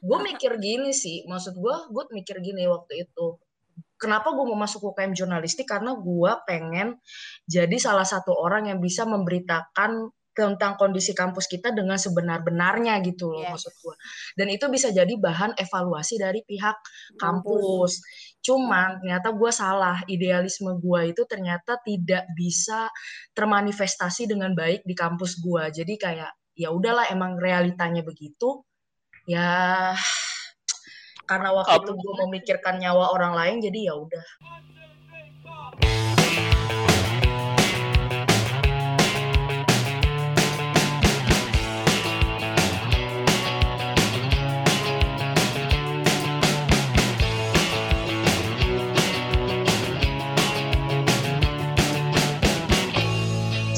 gue mikir gini sih maksud gue gue mikir gini waktu itu kenapa gue mau masuk UKM jurnalistik karena gue pengen jadi salah satu orang yang bisa memberitakan tentang kondisi kampus kita dengan sebenar-benarnya gitu loh yes. maksud gue. Dan itu bisa jadi bahan evaluasi dari pihak kampus. Cuman ternyata gue salah, idealisme gue itu ternyata tidak bisa termanifestasi dengan baik di kampus gue. Jadi kayak ya udahlah emang realitanya begitu. Ya karena waktu itu gue memikirkan nyawa orang lain jadi ya udah.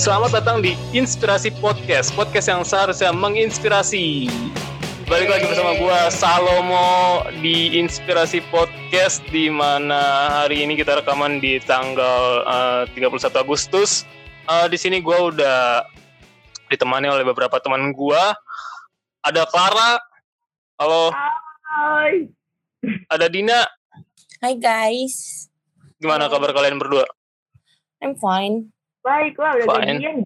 Selamat datang di Inspirasi Podcast, podcast yang seharusnya menginspirasi. Balik lagi bersama gue Salomo di Inspirasi Podcast di mana hari ini kita rekaman di tanggal uh, 31 Agustus. Uh, di sini gue udah ditemani oleh beberapa teman gue. Ada Clara. Halo. Hai. Ada Dina. Hai guys. Gimana kabar kalian berdua? I'm fine. Baik lah, udah Fine. jadian.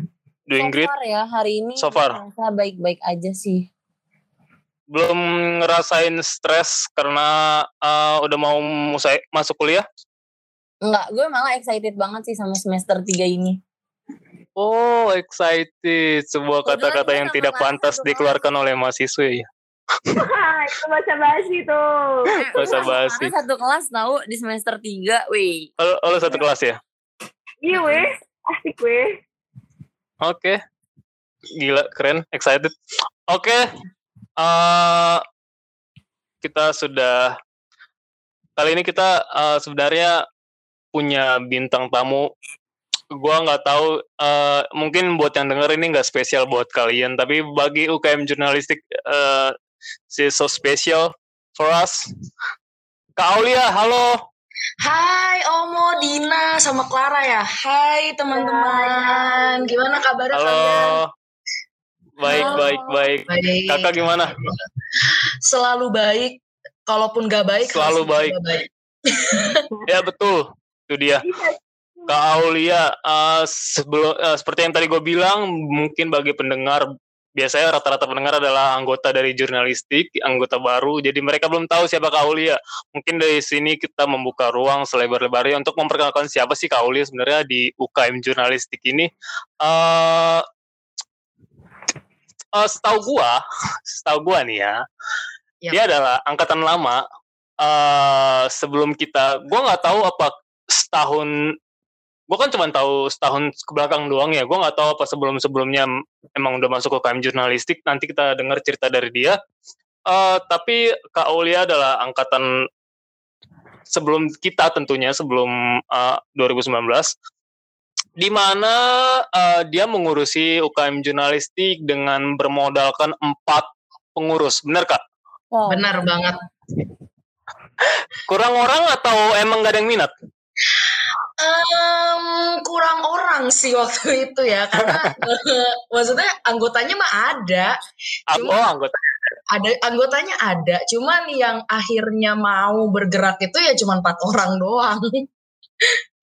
Doing so great. far ya hari ini. So far. baik-baik aja sih. Belum ngerasain stres karena uh, udah mau musai, masuk kuliah? Enggak, gue malah excited banget sih sama semester 3 ini. Oh, excited. Sebuah kata-kata yang tidak pantas dikeluarkan oleh mahasiswa ya. itu bahasa basi tuh. Bahasa basi. satu kelas tahu di semester 3, weh. Oh, oh, satu kelas ya? Iya weh, asik weh. Oke. Okay. Gila, keren, excited. Oke. Okay. Uh, kita sudah kali ini kita uh, sebenarnya punya bintang tamu. Gua nggak tahu, uh, mungkin buat yang denger ini nggak spesial buat kalian, tapi bagi UKM jurnalistik, uh, so special for us. Kak Aulia, halo. Hai Omo, Dina, sama Clara ya. Hai teman-teman. Gimana kabarnya Halo. kalian? Baik, Halo. baik, baik, baik. Kakak gimana? Selalu baik. Kalaupun gak baik, selalu baik. baik. ya betul, itu dia. Kak Aulia, uh, sebelum uh, seperti yang tadi gue bilang, mungkin bagi pendengar biasanya rata-rata pendengar adalah anggota dari jurnalistik, anggota baru, jadi mereka belum tahu siapa Kaulia. Mungkin dari sini kita membuka ruang selebar-lebarnya untuk memperkenalkan siapa sih Kaulia sebenarnya di UKM jurnalistik ini. Uh, uh, setahu gua, setahu gua nih ya, yep. dia adalah angkatan lama. Uh, sebelum kita, gua nggak tahu apa setahun gue kan cuma tahu setahun ke belakang doang ya. Gue nggak tahu apa sebelum sebelumnya emang udah masuk ke KM jurnalistik. Nanti kita dengar cerita dari dia. Uh, tapi kak Aulia adalah angkatan sebelum kita tentunya sebelum uh, 2019 di mana uh, dia mengurusi UKM jurnalistik dengan bermodalkan empat pengurus. Benar kak? Oh. benar banget. Kurang orang atau emang gak ada yang minat Um, kurang orang sih waktu itu ya karena maksudnya anggotanya mah ada. Cuma, oh anggota ada anggotanya ada, cuman yang akhirnya mau bergerak itu ya cuma empat orang doang.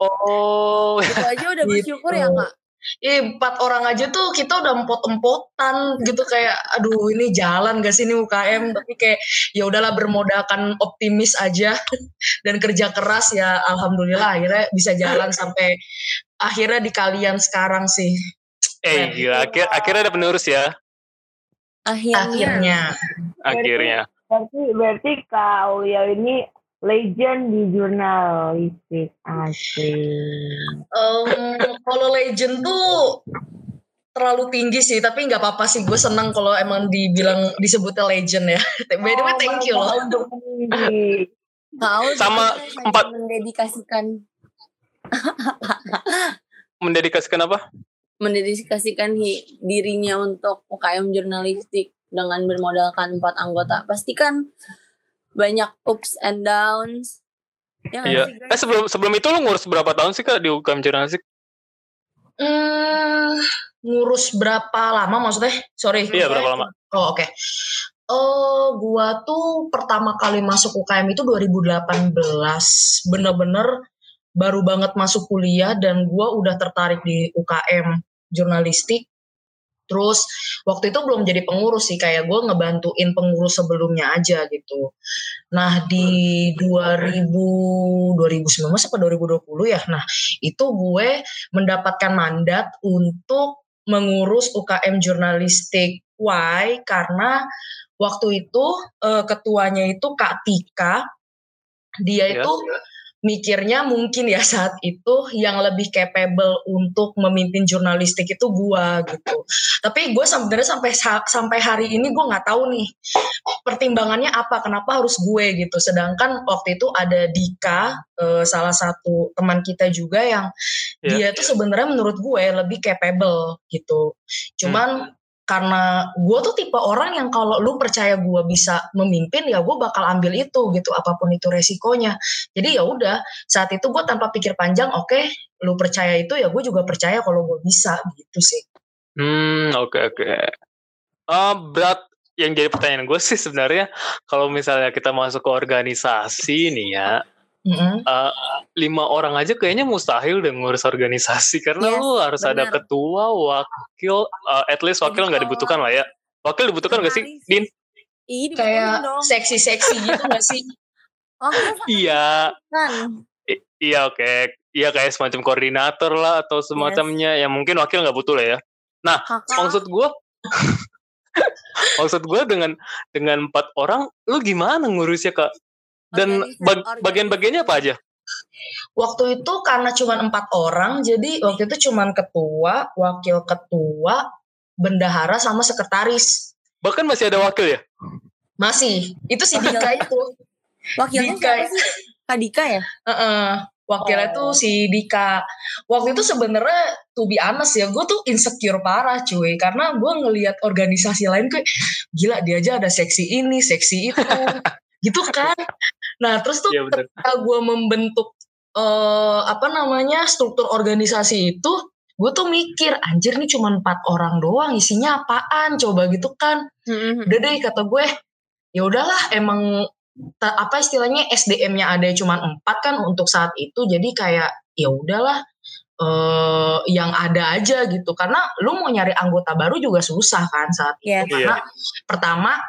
Oh, itu aja udah bersyukur gitu. ya kak. Iya empat orang aja tuh kita udah empot-empotan gitu kayak aduh ini jalan gak sih ini UKM tapi kayak ya udahlah bermodalkan optimis aja dan kerja keras ya alhamdulillah akhirnya bisa jalan sampai akhirnya di kalian sekarang sih. Eh gila akhir akhirnya ada penerus ya. Akhirnya. Akhirnya. Akhirnya. Berarti berarti Kak Aulia ini legend di jurnalistik asik. Um, kalau legend tuh terlalu tinggi sih, tapi nggak apa-apa sih. Gue senang kalau emang dibilang disebutnya legend ya. By the way, thank you loh. Sama empat mendedikasikan mendedikasikan apa? Mendedikasikan dirinya untuk UKM jurnalistik dengan bermodalkan empat anggota. Pastikan banyak ups and downs. Ya iya. Sih, eh sebelum sebelum itu lu ngurus berapa tahun sih kak di UKM Jurnalistik? Hmm, ngurus berapa lama maksudnya? Sorry. Iya berapa lama? Oh oke. Okay. Oh, gua tuh pertama kali masuk UKM itu 2018. Bener-bener baru banget masuk kuliah dan gua udah tertarik di UKM jurnalistik. Terus waktu itu belum jadi pengurus sih, kayak gue ngebantuin pengurus sebelumnya aja gitu. Nah di 2000 2019 apa 2020 ya, nah itu gue mendapatkan mandat untuk mengurus UKM jurnalistik. Why? Karena waktu itu uh, ketuanya itu Kak Tika dia yeah. itu mikirnya mungkin ya saat itu yang lebih capable untuk memimpin jurnalistik itu gua gitu. Tapi gue sebenarnya sampai sampai hari ini gue nggak tahu nih pertimbangannya apa, kenapa harus gue gitu. Sedangkan waktu itu ada Dika, uh, salah satu teman kita juga yang yeah. dia itu sebenarnya menurut gue lebih capable gitu. Cuman hmm karena gue tuh tipe orang yang kalau lu percaya gue bisa memimpin ya gue bakal ambil itu gitu apa pun itu resikonya jadi ya udah saat itu gue tanpa pikir panjang oke okay, lu percaya itu ya gue juga percaya kalau gue bisa gitu sih hmm oke okay, oke okay. uh, berat yang jadi pertanyaan gue sih sebenarnya kalau misalnya kita masuk ke organisasi nih ya Mm-hmm. Uh, lima orang aja kayaknya mustahil deh ngurus organisasi karena yes, lu harus bener. ada ketua, wakil, uh, at least wakil nggak dibutuhkan lah ya. Wakil dibutuhkan nggak sih, Din? Iya, kayak seksi-seksi gitu nggak sih? Oh, iya. I- iya oke, okay. iya kayak semacam koordinator lah atau semacamnya yes. yang mungkin wakil nggak butuh lah ya. Nah, Haka. maksud gue, maksud gue dengan dengan empat orang, lu gimana ngurusnya kak? Dan bag bagian-bagiannya apa aja? Waktu itu karena cuma empat orang, jadi waktu itu cuma ketua, wakil ketua, bendahara sama sekretaris. Bahkan masih ada wakil ya? Masih. Itu si Dika itu. Wakilnya Dika. siapa sih? Kak Dika ya? Uh -uh. Wakilnya oh. tuh si Dika. Waktu itu sebenarnya to be honest ya, gue tuh insecure parah cuy. Karena gue ngelihat organisasi lain kayak, gila dia aja ada seksi ini, seksi itu. gitu kan nah terus tuh ya, ketika gue membentuk uh, apa namanya struktur organisasi itu gue tuh mikir anjir nih cuma empat orang doang isinya apaan coba gitu kan mm-hmm. udah deh kata gue ya udahlah emang ta, apa istilahnya SDM-nya ada cuma empat kan untuk saat itu jadi kayak ya udahlah uh, yang ada aja gitu karena lu mau nyari anggota baru juga susah kan saat yeah. itu karena yeah. pertama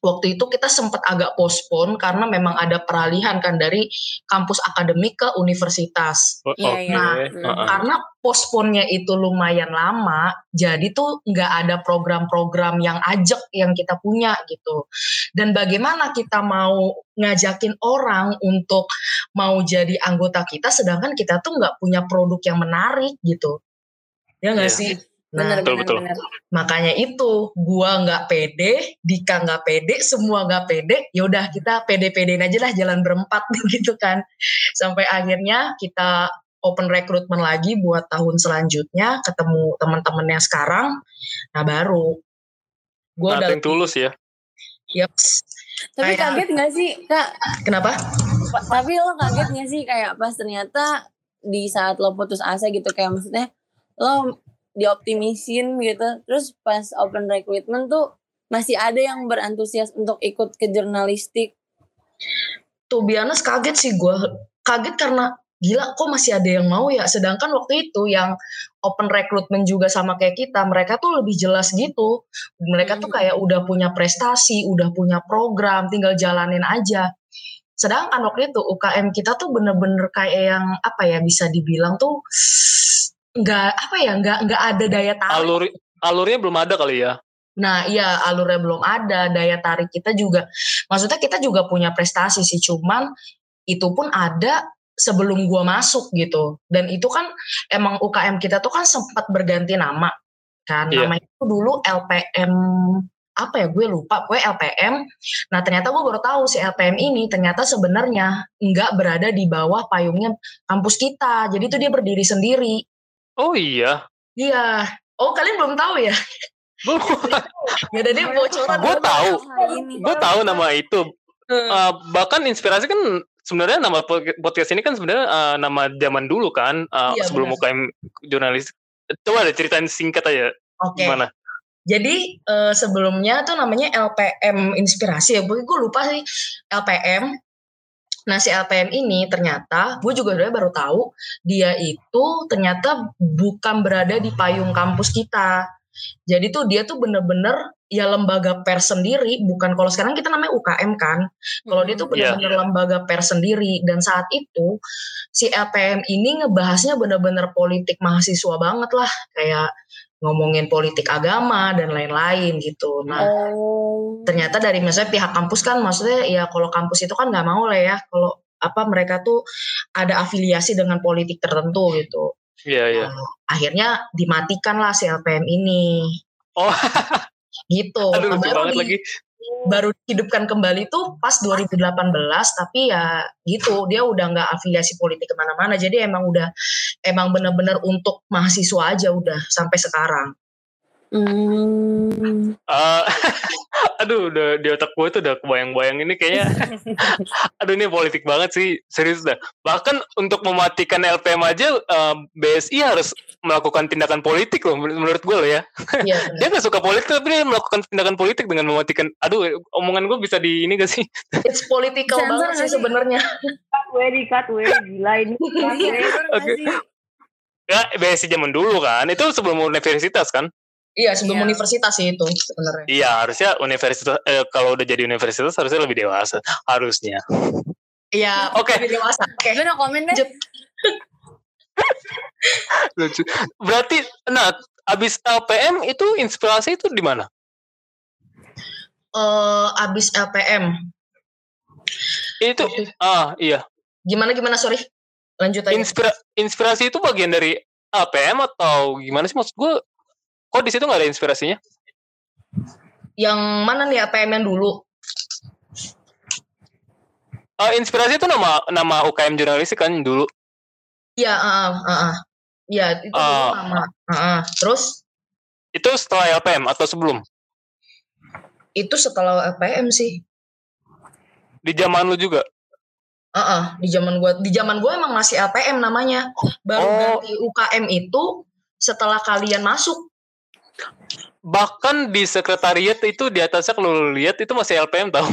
waktu itu kita sempat agak pospon karena memang ada peralihan kan dari kampus akademik ke universitas. Oh, okay. Iya, nah, uh -uh. karena posponnya itu lumayan lama, jadi tuh nggak ada program-program yang ajak yang kita punya gitu. Dan bagaimana kita mau ngajakin orang untuk mau jadi anggota kita, sedangkan kita tuh nggak punya produk yang menarik gitu. Ya nggak yeah. sih? Nah, bener, betul, betul. Bener. makanya itu gua nggak pede, Dika nggak pede, semua nggak pede. Yaudah kita pede-pedein aja lah jalan berempat gitu kan. Sampai akhirnya kita open recruitment lagi buat tahun selanjutnya, ketemu teman-teman yang sekarang. Nah baru gua udah tulus ya. Yep. Tapi kayak, kaget gak sih kak? Kenapa? Tapi lo kaget gak sih kayak pas ternyata di saat lo putus asa gitu kayak maksudnya lo dioptimisin gitu. Terus pas open recruitment tuh masih ada yang berantusias untuk ikut ke jurnalistik. Tuh biasa kaget sih gue kaget karena gila kok masih ada yang mau ya? Sedangkan waktu itu yang open recruitment juga sama kayak kita mereka tuh lebih jelas gitu. Mereka tuh kayak udah punya prestasi udah punya program tinggal jalanin aja. Sedangkan waktu itu UKM kita tuh bener-bener kayak yang apa ya bisa dibilang tuh nggak apa ya nggak nggak ada daya tarik. Alur alurnya belum ada kali ya? Nah iya alurnya belum ada daya tarik kita juga maksudnya kita juga punya prestasi sih cuman itu pun ada sebelum gua masuk gitu. Dan itu kan emang UKM kita tuh kan sempat berganti nama kan yeah. namanya itu dulu LPM apa ya gue lupa gue LPM nah ternyata gue baru tahu si LPM ini ternyata sebenarnya nggak berada di bawah payungnya kampus kita jadi itu dia berdiri sendiri Oh iya? Iya. Oh kalian belum tahu ya? Belum. ya jadi bocoran. Gue tahu. Gue tahu nama itu. Uh, bahkan inspirasi kan sebenarnya nama podcast ini kan sebenarnya uh, nama zaman dulu kan uh, iya, sebelum. UKM jurnalis. Coba deh ceritain singkat aja. Oke. Okay. Gimana? Jadi uh, sebelumnya tuh namanya LPM Inspirasi ya, gue lupa sih LPM. Nah si LPM ini ternyata gue juga udah baru tahu dia itu ternyata bukan berada di payung kampus kita. Jadi tuh dia tuh bener-bener ya lembaga pers sendiri, bukan kalau sekarang kita namanya UKM kan. Kalau dia tuh hmm, iya. bener-bener yeah. lembaga pers sendiri dan saat itu si LPM ini ngebahasnya bener-bener politik mahasiswa banget lah, kayak ngomongin politik agama dan lain-lain gitu. Nah, oh. ternyata dari misalnya pihak kampus kan maksudnya ya kalau kampus itu kan nggak mau lah ya kalau apa mereka tuh ada afiliasi dengan politik tertentu gitu. Iya, yeah, iya. Yeah. Nah, akhirnya dimatikan lah si LPM ini. Oh. gitu. Aduh, lucu banget di, lagi baru dihidupkan kembali tuh pas 2018 tapi ya gitu dia udah nggak afiliasi politik ke mana-mana jadi emang udah emang bener-bener untuk mahasiswa aja udah sampai sekarang. Hmm. Uh, aduh udah di otak gue tuh udah kebayang-bayang ini kayaknya aduh ini politik banget sih serius dah bahkan untuk mematikan LPM aja uh, BSI harus melakukan tindakan politik loh menurut gue loh ya. Iya, dia nggak suka politik tapi dia melakukan tindakan politik dengan mematikan. Aduh, omongan gue bisa di ini gak sih? It's political banget sih sebenarnya. Cut we di cut we gila ini. Oke. Ya, BSI zaman dulu kan. Itu sebelum universitas kan? Iya, sebelum iya. universitas sih itu sebenarnya. Iya, harusnya universitas eh, kalau udah jadi universitas harusnya lebih dewasa harusnya. Iya, oke. Okay. Lebih dewasa. Oke. Okay. Gue komen deh. Lucu. Berarti, nah, abis LPM itu inspirasi itu di mana? Uh, abis LPM. Itu, ah iya. Gimana gimana sorry, lanjut aja. Inspira inspirasi itu bagian dari LPM atau gimana sih maksud gue? Kok di situ nggak ada inspirasinya? Yang mana nih LPM yang dulu? Uh, inspirasi itu nama nama UKM jurnalistik kan dulu. Iya, uh, uh, uh. Iya, itu uh, lama. Uh, uh. Terus? Itu setelah LPM atau sebelum? Itu setelah LPM sih. Di zaman lu juga? Uh, uh, di zaman gua, di zaman gua emang masih LPM namanya. Baru oh. ganti UKM itu setelah kalian masuk. Bahkan di sekretariat itu di atasnya kalau lihat itu masih LPM tahu.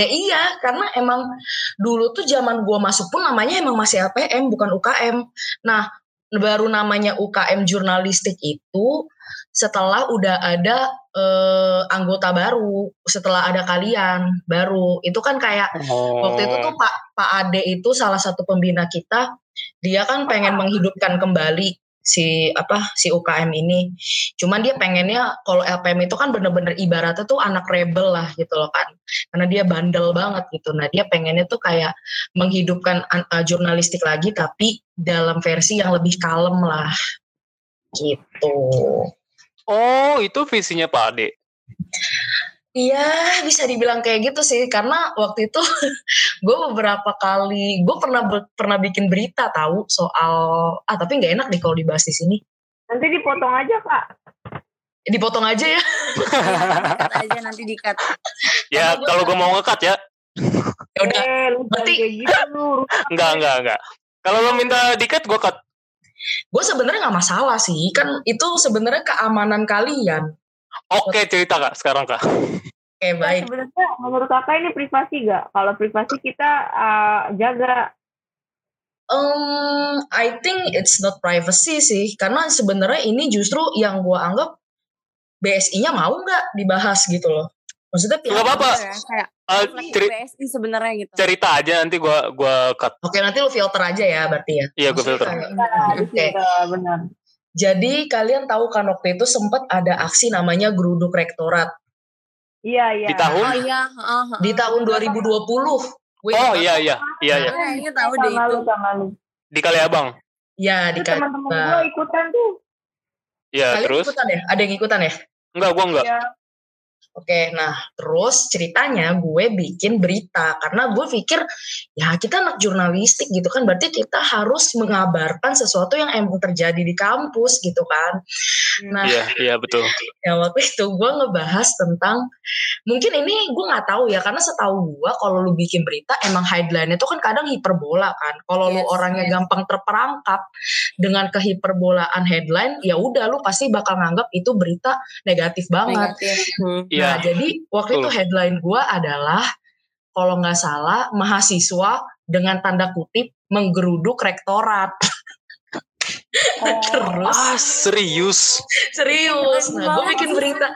Ya iya, karena emang dulu tuh zaman gua masuk pun namanya emang masih LPM bukan UKM. Nah, baru namanya UKM jurnalistik itu setelah udah ada eh, anggota baru, setelah ada kalian baru. Itu kan kayak oh. waktu itu tuh Pak Pak Ade itu salah satu pembina kita, dia kan pengen menghidupkan kembali si apa si UKM ini. Cuman dia pengennya kalau LPM itu kan bener-bener ibaratnya tuh anak rebel lah gitu loh kan. Karena dia bandel banget gitu. Nah, dia pengennya tuh kayak menghidupkan uh, jurnalistik lagi tapi dalam versi yang lebih kalem lah. Gitu. Oh, itu visinya Pak Ade. Iya bisa dibilang kayak gitu sih karena waktu itu gue beberapa kali gue pernah pernah bikin berita tahu soal ah tapi nggak enak deh kalau dibahas di sini. Nanti dipotong aja kak. Dipotong aja ya. aja nanti dikat. Ya kalau gue mau ngekat ya. ya udah. Eh, berarti gitu, enggak enggak enggak. Kalau lo minta dikat gue cut. Gue sebenarnya nggak masalah sih kan itu sebenarnya keamanan kalian Oke, cerita Kak, sekarang Kak. Oke, baik. Nah, sebenarnya menurut Kakak ini privasi gak? Kalau privasi kita uh, jaga Um, I think it's not privacy sih, karena sebenarnya ini justru yang gue anggap BSI-nya mau nggak dibahas gitu loh. Maksudnya pihak apa-apa. Ya, kayak uh, ceri BSI sebenarnya gitu. Cerita aja nanti gue gua cut. Oke, nanti lu filter aja ya berarti ya. Iya, gue filter. Oke, okay. benar. Jadi kalian tahu kan waktu itu sempat ada aksi namanya geruduk rektorat. Iya iya. Di tahun? Oh, iya. Uh, uh, di tahun 2020. Wih, oh iya iya iya iya. Kayaknya tahu deh itu. Di Kali Abang. Iya di Kali. Teman-teman gue ikutan tuh. Iya terus. Ikutan ya? Ada yang ikutan ya? Enggak, gua enggak. Ya. Oke, nah terus ceritanya gue bikin berita karena gue pikir ya kita anak jurnalistik gitu kan berarti kita harus mengabarkan sesuatu yang emang terjadi di kampus gitu kan. Nah, iya, iya betul. Ya waktu itu gue ngebahas tentang mungkin ini gue nggak tahu ya karena setahu gue kalau lu bikin berita emang headline itu kan kadang hiperbola kan. Kalau yes, lu orangnya yes. gampang terperangkap dengan kehiperbolaan headline ya udah lu pasti bakal nganggap itu berita negatif banget. Negatif. Hmm. Yeah. Nah, jadi waktu itu headline gue adalah kalau nggak salah mahasiswa dengan tanda kutip menggeruduk rektorat. Oh, Terus ah, serius? Serius. Nah, gue bikin berita.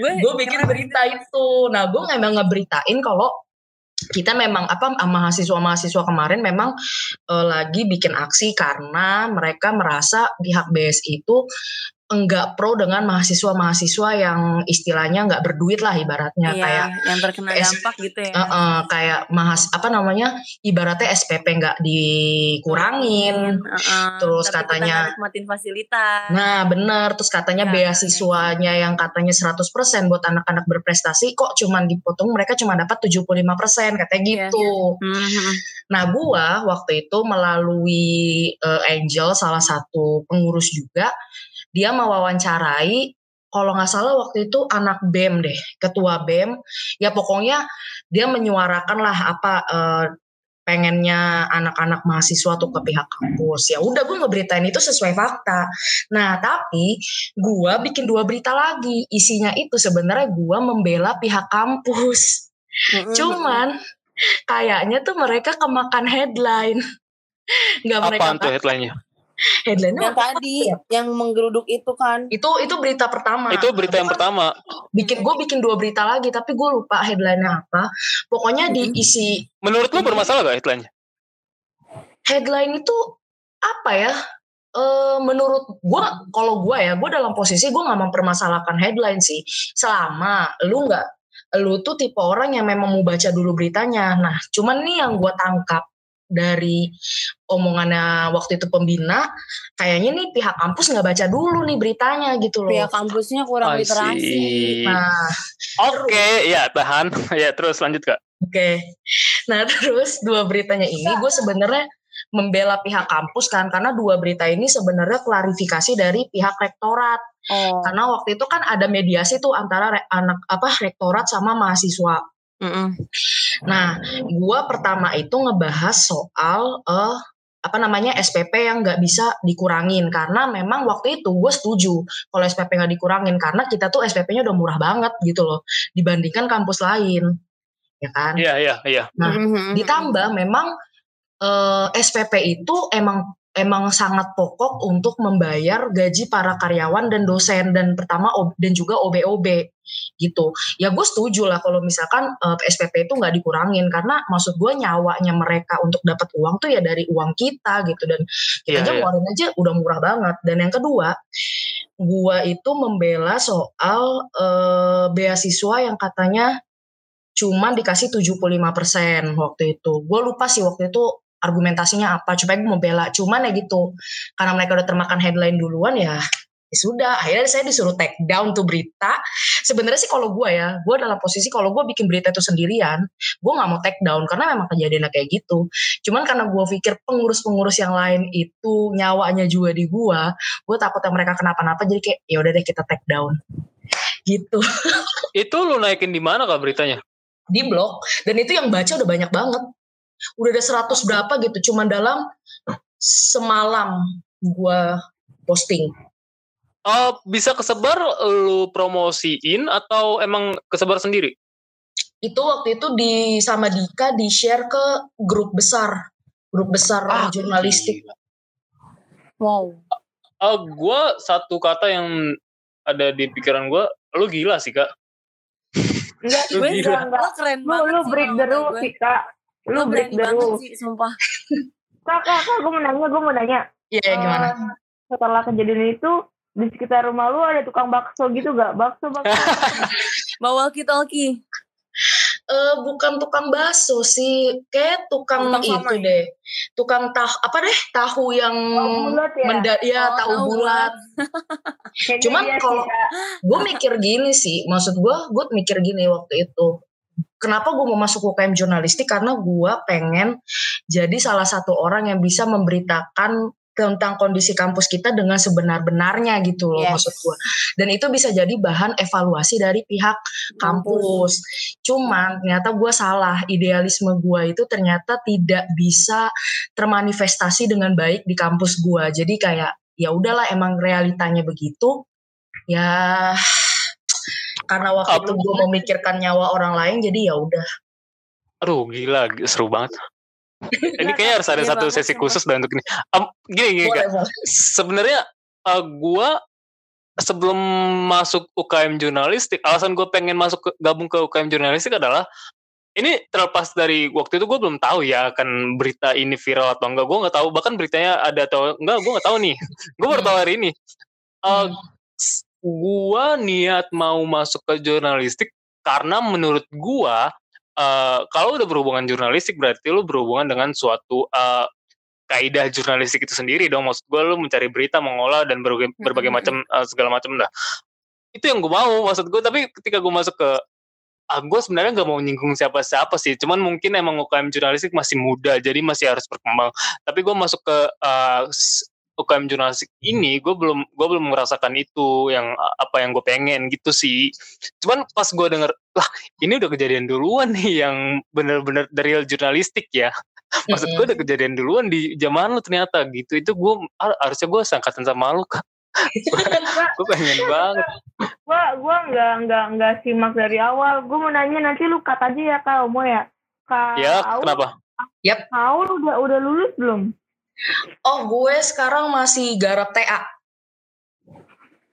Gue bikin berita itu. Nah, gue emang ngeberitain kalau kita memang apa mahasiswa-mahasiswa kemarin memang uh, lagi bikin aksi karena mereka merasa pihak BS itu enggak pro dengan mahasiswa-mahasiswa yang istilahnya enggak berduit lah ibaratnya iya, kayak yang terkena dampak gitu ya. Uh, uh, kayak mahas apa namanya ibaratnya SPP enggak dikurangin. Uh, uh, terus tapi katanya nikmatin fasilitas. Nah, benar. Terus katanya ya, beasiswanya ya. yang katanya 100% buat anak-anak berprestasi kok cuman dipotong mereka cuma dapat 75% katanya gitu. Ya, ya. Nah, gua waktu itu melalui uh, Angel salah satu pengurus juga dia mewawancarai kalau nggak salah waktu itu anak BEM deh, ketua BEM. Ya pokoknya dia menyuarakan lah apa eh, pengennya anak-anak mahasiswa tuh ke pihak kampus. Ya udah gue ngeberitain itu sesuai fakta. Nah tapi gue bikin dua berita lagi. Isinya itu sebenarnya gue membela pihak kampus. Cuman kayaknya tuh mereka kemakan headline. Gak mereka Apaan tuh headline-nya? Headline yang tadi ya? yang menggeruduk itu kan? Itu itu berita pertama. Itu berita yang pertama. Bikin gue bikin dua berita lagi tapi gue lupa headline-nya apa. Pokoknya hmm. diisi menurut lo bermasalah gak headline-nya? Headline itu apa ya? E, menurut gue kalau gue ya gue dalam posisi gue nggak mempermasalahkan headline sih. Selama lu nggak lu tuh tipe orang yang memang mau baca dulu beritanya. Nah cuman nih yang gue tangkap dari omongannya waktu itu pembina, kayaknya nih pihak kampus nggak baca dulu nih beritanya gitu loh. Pihak kampusnya kurang literasi. Nah, oke, okay, ya tahan, ya terus lanjut kak. Oke, okay. nah terus dua beritanya ini gue sebenarnya membela pihak kampus kan karena dua berita ini sebenarnya klarifikasi dari pihak rektorat. Oh. Karena waktu itu kan ada mediasi tuh antara re, anak apa rektorat sama mahasiswa. Mm -mm. Nah, gue pertama itu ngebahas soal uh, apa namanya SPP yang nggak bisa dikurangin karena memang waktu itu gue setuju kalau SPP nggak dikurangin karena kita tuh SPP-nya udah murah banget gitu loh dibandingkan kampus lain ya kan? Iya iya iya. Nah mm-hmm. ditambah memang uh, eh, SPP itu emang emang sangat pokok untuk membayar gaji para karyawan dan dosen dan pertama dan juga OB-OB gitu. Ya gue setuju lah kalau misalkan uh, eh, SPP itu nggak dikurangin karena maksud gue nyawanya mereka untuk dapat uang tuh ya dari uang kita gitu dan kita yeah, aja yeah. Iya. aja udah murah banget. Dan yang kedua, gue itu membela soal uh, beasiswa yang katanya cuman dikasih 75% waktu itu. Gue lupa sih waktu itu argumentasinya apa supaya gue mau bela cuman ya gitu karena mereka udah termakan headline duluan ya ya sudah akhirnya saya disuruh take down tuh berita. Sebenarnya sih kalau gue ya gue dalam posisi kalau gue bikin berita itu sendirian gue nggak mau take down karena memang kejadiannya kayak gitu. Cuman karena gue pikir pengurus-pengurus yang lain itu nyawanya juga di gue gue takutnya mereka kenapa-napa jadi kayak ya udah deh kita take down. Gitu. Itu lu naikin di mana kak beritanya? Di blog. Dan itu yang baca udah banyak banget. Udah ada 100 berapa gitu cuman dalam semalam gua posting uh, bisa kesebar lu promosiin atau emang kesebar sendiri? Itu waktu itu di sama Dika di share ke grup besar. Grup besar ah, jurnalistik. wow. Uh, gue satu kata yang ada di pikiran gue lu gila sih kak. Enggak, gue enggak, keren banget lu, lu break the rules sih kak. Lu break the rule. sih sumpah. Kak kak kak gue mau nanya gue mau nanya. Iya yeah, gimana? Uh, setelah kejadian itu di sekitar rumah lu ada tukang bakso gitu gak bakso bakso. Bawa walkie talkie uh, bukan tukang bakso sih, kayak tukang, tukang itu sama. deh, tukang tahu apa deh? Tahu yang bulat ya, menda ya oh, tahu bulat. Cuman kalau gue mikir gini sih, maksud gue, gue mikir gini waktu itu. Kenapa gue mau masuk UKM jurnalistik? Karena gue pengen jadi salah satu orang yang bisa memberitakan tentang kondisi kampus kita dengan sebenar-benarnya gitu loh yes. maksud gue. Dan itu bisa jadi bahan evaluasi dari pihak kampus. Cuman ternyata gue salah, idealisme gue itu ternyata tidak bisa termanifestasi dengan baik di kampus gue. Jadi kayak ya udahlah emang realitanya begitu. Ya karena waktu itu gue memikirkan nyawa orang lain jadi ya udah. Aduh gila seru banget ini kayaknya harus ada iya satu sesi khusus dan untuk ini. Um, gini gini kan. Sebenarnya uh, gua sebelum masuk UKM jurnalistik, alasan gue pengen masuk ke, gabung ke UKM jurnalistik adalah ini terlepas dari waktu itu gue belum tahu ya akan berita ini viral atau enggak. Gue nggak tahu bahkan beritanya ada atau enggak gue nggak tahu nih. Gue baru tahu hari ini. Uh, gue niat mau masuk ke jurnalistik karena menurut gue uh, kalau udah berhubungan jurnalistik berarti lu berhubungan dengan suatu uh, kaidah jurnalistik itu sendiri dong. Maksud gue lu mencari berita mengolah dan berbagai, berbagai macam uh, segala macam dah. Itu yang gue mau maksud gue tapi ketika gue masuk ke ah, gue sebenarnya nggak mau nyinggung siapa-siapa sih. Cuman mungkin emang UKM jurnalistik masih muda jadi masih harus berkembang. Tapi gue masuk ke uh, UKM jurnalistik ini gue belum gue belum merasakan itu yang apa yang gue pengen gitu sih. Cuman pas gue denger lah ini udah kejadian duluan nih yang bener-bener dari jurnalistik ya. Maksud gue udah kejadian duluan di zaman lu ternyata gitu. Itu gue harusnya gue sangkatan sama lu kak. Gue pengen banget. gue gue nggak nggak nggak simak dari awal. Gue mau nanya nanti lu kat aja ya kak mau ya. Kak ya kenapa? Yap. Kau udah udah lulus belum? Oh, gue sekarang masih garap TA.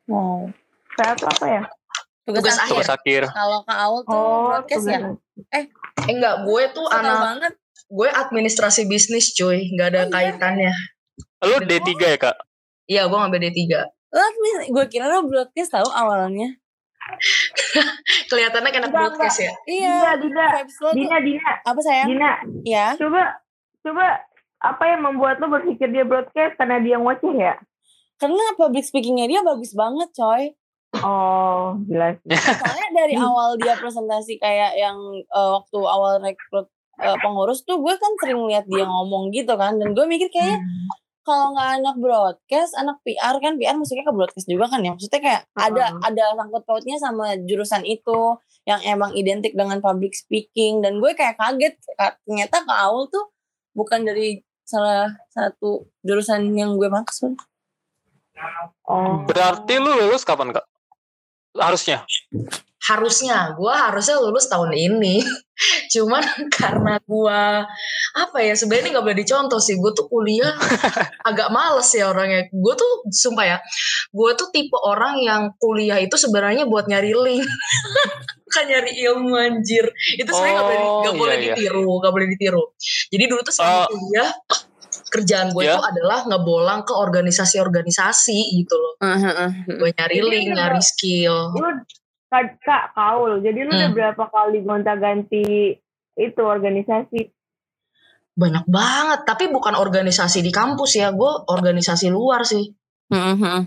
Wow. TA itu apa ya? Tugas, tugas akhir. Tugas akhir. Kalau Kak Aul tuh oh, broadcast ya? Eh, enggak, gue tuh Senang anak banget. gue administrasi bisnis cuy, nggak ada oh, iya? kaitannya. Lu D3 ya, Kak? Iya, gue ngambil D3. Lo gue kira lo broadcast tahu awalnya. Kelihatannya kena broadcast ya? Iya, Dina, Dina. Dina, Dina. Apa sayang? Dina. Ya. Coba coba apa yang membuat lo berpikir dia broadcast karena dia ngoceh ya? Karena public speakingnya dia bagus banget, coy. Oh, jelas. Soalnya dari awal dia presentasi kayak yang uh, waktu awal rekrut uh, pengurus tuh gue kan sering lihat dia ngomong gitu kan dan gue mikir kayak hmm. kalau nggak anak broadcast, anak PR kan PR musiknya ke broadcast juga kan ya. Maksudnya kayak uh -huh. ada ada sangkut pautnya sama jurusan itu yang emang identik dengan public speaking dan gue kayak kaget ternyata ke awal tuh bukan dari salah satu jurusan yang gue maksud. Oh. Berarti lu lulus kapan kak? Harusnya? Harusnya, gue harusnya lulus tahun ini. Cuman karena gue apa ya sebenarnya nggak boleh dicontoh sih. Gue tuh kuliah agak males ya orangnya. Gue tuh sumpah ya, gue tuh tipe orang yang kuliah itu sebenarnya buat nyari link. kan nyari ilmu anjir itu sebenarnya nggak oh, boleh nggak boleh iya, iya. ditiru nggak boleh ditiru jadi dulu tuh selama uh, kuliah kerjaan gue yeah. itu adalah ngebolang ke organisasi-organisasi gitu loh. Uh, uh, uh, gue nyari jadi link nyari skill. Lu kak, kak Kaul jadi lu hmm. udah berapa kali gonta ganti itu organisasi? Banyak banget tapi bukan organisasi di kampus ya gue organisasi luar sih. Uh, uh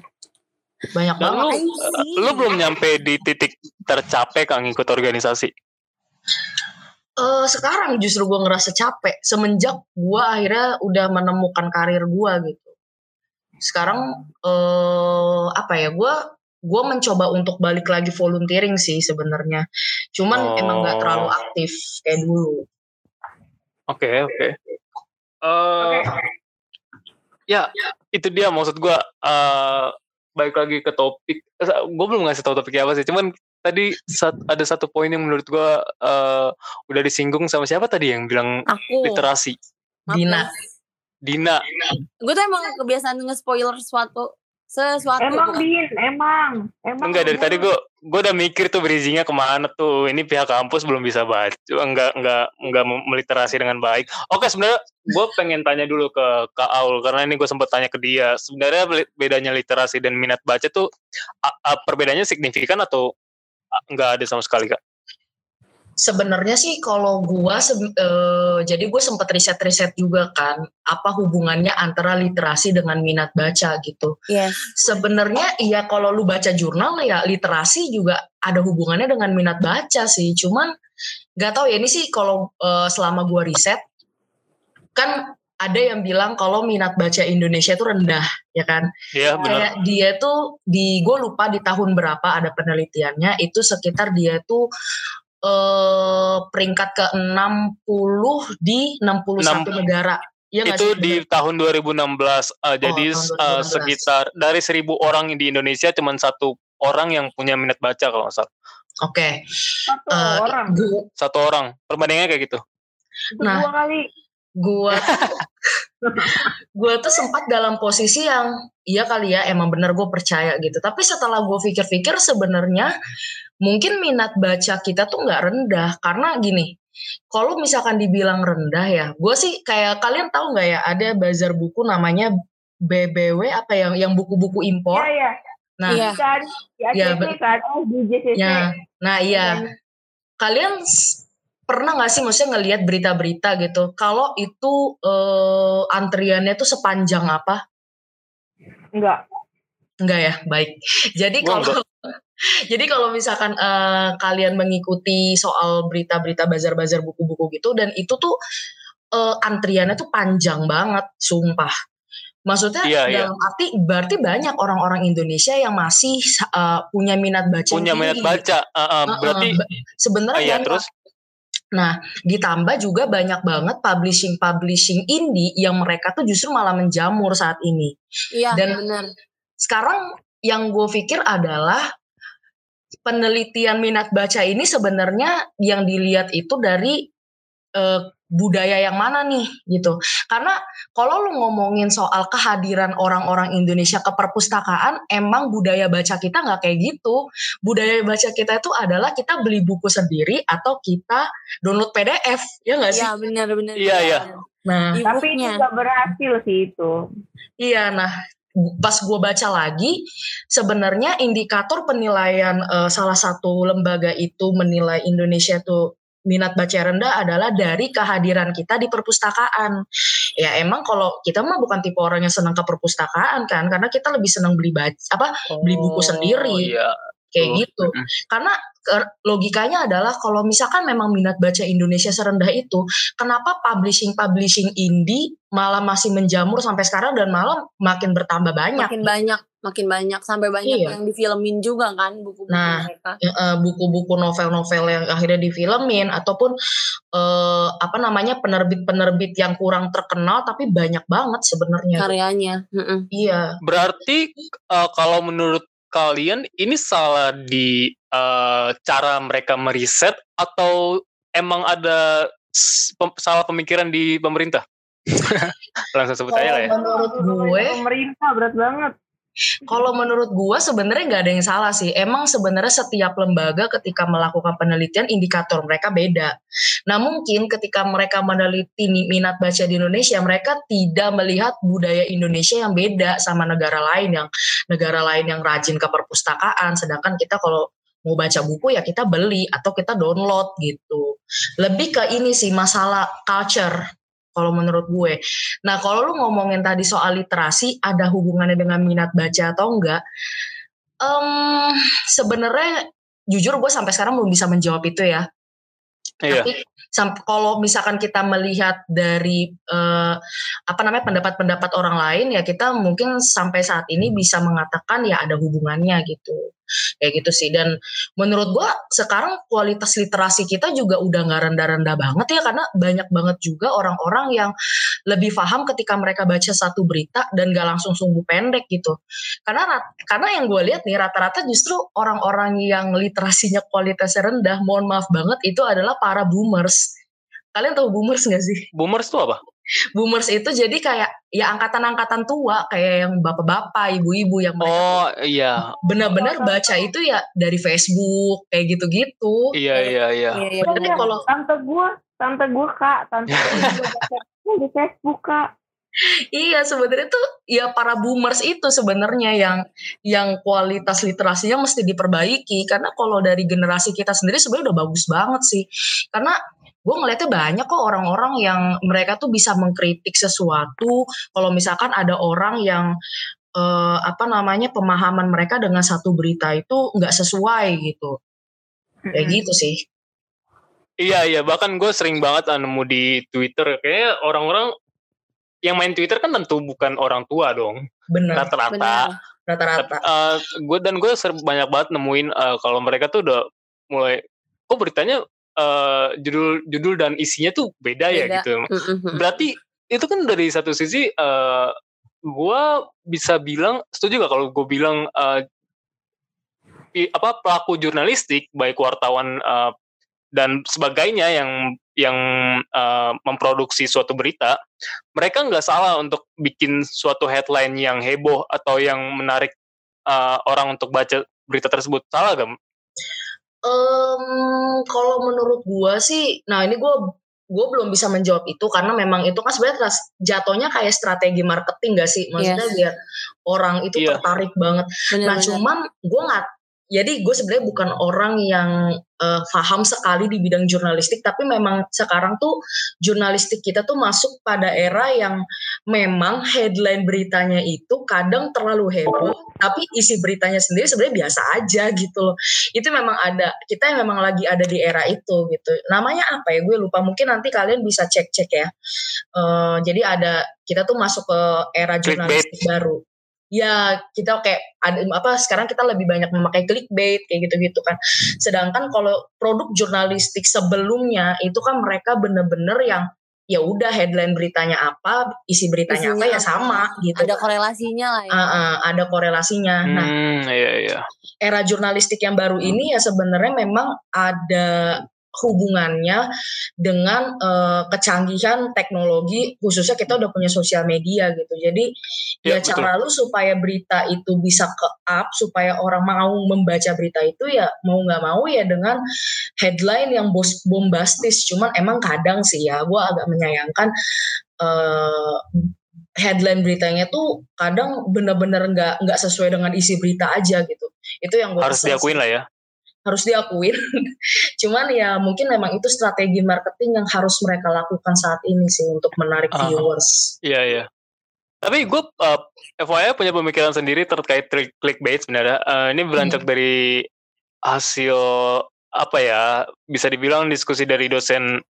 banyak banget. lu, lu belum nyampe di titik tercapek kan ngikut organisasi uh, sekarang justru gue ngerasa capek semenjak gue akhirnya udah menemukan karir gue gitu sekarang uh, apa ya gue gue mencoba untuk balik lagi volunteering sih sebenarnya cuman oh. emang gak terlalu aktif kayak dulu oke okay, oke okay. uh, okay. ya itu dia maksud gue uh, balik lagi ke topik gue belum ngasih tau topiknya apa sih cuman tadi sat, ada satu poin yang menurut gue uh, udah disinggung sama siapa tadi yang bilang Aku. literasi? Dina. Dina, gue tuh emang kebiasaan nge-spoiler sesuatu sesuatu. Emang bin emang. Emang enggak dari tadi gue gue udah mikir tuh bridgingnya ke mana tuh. Ini pihak kampus belum bisa baca enggak enggak enggak meliterasi dengan baik. Oke sebenarnya gue pengen tanya dulu ke kak Aul karena ini gue sempat tanya ke dia. Sebenarnya bedanya literasi dan minat baca tuh a, a, perbedaannya signifikan atau enggak ada sama sekali kak Sebenarnya sih kalau gua se uh, jadi gue sempet riset-riset juga kan apa hubungannya antara literasi dengan minat baca gitu. Yes. Sebenarnya iya kalau lu baca jurnal ya literasi juga ada hubungannya dengan minat baca sih. Cuman nggak tahu ya ini sih kalau uh, selama gua riset kan ada yang bilang kalau minat baca Indonesia itu rendah, ya kan? Iya benar. Kayak dia tuh di gue lupa di tahun berapa ada penelitiannya itu sekitar dia tuh eh, peringkat ke 60 di 61 6, negara. Ya itu sih? di tahun 2016. Uh, oh, jadi tahun 2016. Uh, sekitar dari seribu orang di Indonesia cuma satu orang yang punya minat baca kalau nggak salah. Oke. Okay. Satu uh, orang. Satu orang. Perbandingannya kayak gitu. Nah, dua kali gue gue tuh sempat dalam posisi yang iya kali ya emang bener gue percaya gitu. Tapi setelah gue pikir-pikir sebenarnya mungkin minat baca kita tuh nggak rendah. Karena gini kalau misalkan dibilang rendah ya gue sih kayak kalian tahu nggak ya ada bazar buku namanya BBW apa yang yang buku-buku impor? Ya, ya. nah iya. kan? Ya, kan? Oh di JCC ya, nah iya. Kalian pernah nggak sih maksudnya ngelihat berita-berita gitu kalau itu uh, antriannya tuh sepanjang apa? Enggak. Enggak ya, baik. Jadi kalau jadi kalau misalkan uh, kalian mengikuti soal berita-berita bazar-bazar buku-buku gitu dan itu tuh uh, antriannya tuh panjang banget, sumpah. Maksudnya iya, iya. dalam iya. arti berarti banyak orang-orang Indonesia yang masih uh, punya minat baca. Punya minat baca. Uh, uh, berarti uh, sebenarnya uh, iya, terus Nah, ditambah juga banyak banget publishing-publishing indie yang mereka tuh justru malah menjamur saat ini. Iya, Dan benar. Sekarang yang gue pikir adalah penelitian minat baca ini sebenarnya yang dilihat itu dari uh, budaya yang mana nih gitu. Karena kalau lu ngomongin soal kehadiran orang-orang Indonesia ke perpustakaan, emang budaya baca kita nggak kayak gitu. Budaya baca kita itu adalah kita beli buku sendiri atau kita download PDF, ya nggak sih? Iya benar-benar. Iya iya. Nah, tapi itu gak berhasil sih itu. Iya, nah pas gue baca lagi sebenarnya indikator penilaian uh, salah satu lembaga itu menilai Indonesia tuh minat baca rendah adalah dari kehadiran kita di perpustakaan. Ya emang kalau kita mah bukan tipe orang yang senang ke perpustakaan kan, karena kita lebih senang beli baca apa oh, beli buku oh, sendiri. Iya. Kayak oh. gitu. Karena logikanya adalah kalau misalkan memang minat baca Indonesia serendah itu, kenapa publishing-publishing indie malah masih menjamur sampai sekarang dan malah makin bertambah banyak? Makin banyak, makin banyak sampai banyak iya. yang difilmin juga kan buku-buku nah, mereka. Nah, buku-buku novel-novel yang akhirnya difilmin ataupun uh, apa namanya penerbit-penerbit yang kurang terkenal tapi banyak banget sebenarnya karyanya. Iya. Berarti uh, kalau menurut kalian ini salah di uh, cara mereka meriset atau emang ada pem salah pemikiran di pemerintah? Langsung sebut aja lah ya. Menurut gue pemerintah berat banget. Kalau menurut gua sebenarnya nggak ada yang salah sih. Emang sebenarnya setiap lembaga ketika melakukan penelitian indikator mereka beda. Nah mungkin ketika mereka meneliti minat baca di Indonesia, mereka tidak melihat budaya Indonesia yang beda sama negara lain yang negara lain yang rajin ke perpustakaan. Sedangkan kita kalau mau baca buku ya kita beli atau kita download gitu. Lebih ke ini sih masalah culture kalau menurut gue. Nah, kalau lu ngomongin tadi soal literasi, ada hubungannya dengan minat baca atau enggak? Um, Sebenarnya jujur gue sampai sekarang belum bisa menjawab itu ya. Iya. Tapi kalau misalkan kita melihat dari uh, apa namanya pendapat-pendapat orang lain ya kita mungkin sampai saat ini bisa mengatakan ya ada hubungannya gitu kayak gitu sih dan menurut gua sekarang kualitas literasi kita juga udah nggak rendah-rendah banget ya karena banyak banget juga orang-orang yang lebih paham ketika mereka baca satu berita dan gak langsung sungguh pendek gitu karena karena yang gue lihat nih rata-rata justru orang-orang yang literasinya kualitasnya rendah mohon maaf banget itu adalah para boomers. Kalian tahu boomers gak sih? Boomers itu apa? Boomers itu jadi kayak ya angkatan-angkatan tua kayak yang bapak-bapak, ibu-ibu yang mereka Oh iya. Benar-benar baca itu ya dari Facebook kayak gitu-gitu. Iya iya iya. Iya, iya. Bener, kalau tante gue, tante gue kak, tante gue di Facebook kak. iya sebenarnya tuh ya para boomers itu sebenarnya yang yang kualitas literasinya mesti diperbaiki karena kalau dari generasi kita sendiri sebenarnya udah bagus banget sih karena gue ngeliatnya banyak kok orang-orang yang mereka tuh bisa mengkritik sesuatu. Kalau misalkan ada orang yang uh, apa namanya pemahaman mereka dengan satu berita itu nggak sesuai gitu. Kayak gitu sih. Iya iya. Bahkan gue sering banget ah, nemu di Twitter. Kayak orang-orang yang main Twitter kan tentu bukan orang tua dong. Benar rata-rata. Rata-rata. Uh, gue dan gue sering banyak banget nemuin uh, kalau mereka tuh udah mulai kok beritanya uh, judul judul dan isinya tuh beda, ya beda. ya gitu. Berarti itu kan dari satu sisi uh, gue bisa bilang setuju gak kalau gue bilang uh, apa pelaku jurnalistik baik wartawan uh, dan sebagainya yang yang uh, memproduksi suatu berita mereka nggak salah untuk bikin suatu headline yang heboh atau yang menarik uh, orang untuk baca berita tersebut salah gak Um, kalau menurut gue sih, nah ini gue gue belum bisa menjawab itu karena memang itu kan sebenarnya jatuhnya kayak strategi marketing gak sih maksudnya yes. biar orang itu yeah. tertarik banget. Bener, nah bener. cuman gue nggak jadi gue sebenarnya bukan orang yang uh, paham sekali di bidang jurnalistik tapi memang sekarang tuh jurnalistik kita tuh masuk pada era yang memang headline beritanya itu kadang terlalu heboh tapi isi beritanya sendiri sebenarnya biasa aja gitu loh. Itu memang ada kita yang memang lagi ada di era itu gitu. Namanya apa ya? Gue lupa mungkin nanti kalian bisa cek cek ya. Uh, jadi ada kita tuh masuk ke era jurnalistik baru ya kita kayak ada apa sekarang kita lebih banyak memakai clickbait kayak gitu-gitu kan. Sedangkan kalau produk jurnalistik sebelumnya itu kan mereka bener-bener yang ya udah headline beritanya apa, isi beritanya Isinya apa ya sama gitu. Ada korelasinya lah ya. Uh, uh, ada korelasinya. Nah, hmm, nah, iya, iya. era jurnalistik yang baru ini ya sebenarnya memang ada hubungannya dengan uh, kecanggihan teknologi khususnya kita udah punya sosial media gitu. Jadi ya, ya cara lu supaya berita itu bisa ke up supaya orang mau membaca berita itu ya mau nggak mau ya dengan headline yang bos bombastis. Cuman emang kadang sih ya gue agak menyayangkan uh, headline beritanya tuh kadang bener-bener nggak nggak sesuai dengan isi berita aja gitu. Itu yang gue harus diakuin lah ya harus diakuin. Cuman ya mungkin memang itu strategi marketing yang harus mereka lakukan saat ini sih untuk menarik uh, viewers. Iya iya. Tapi gue uh, FYI punya pemikiran sendiri terkait clickbait sebenarnya. Uh, ini beranjak hmm. dari hasil apa ya? Bisa dibilang diskusi dari dosen.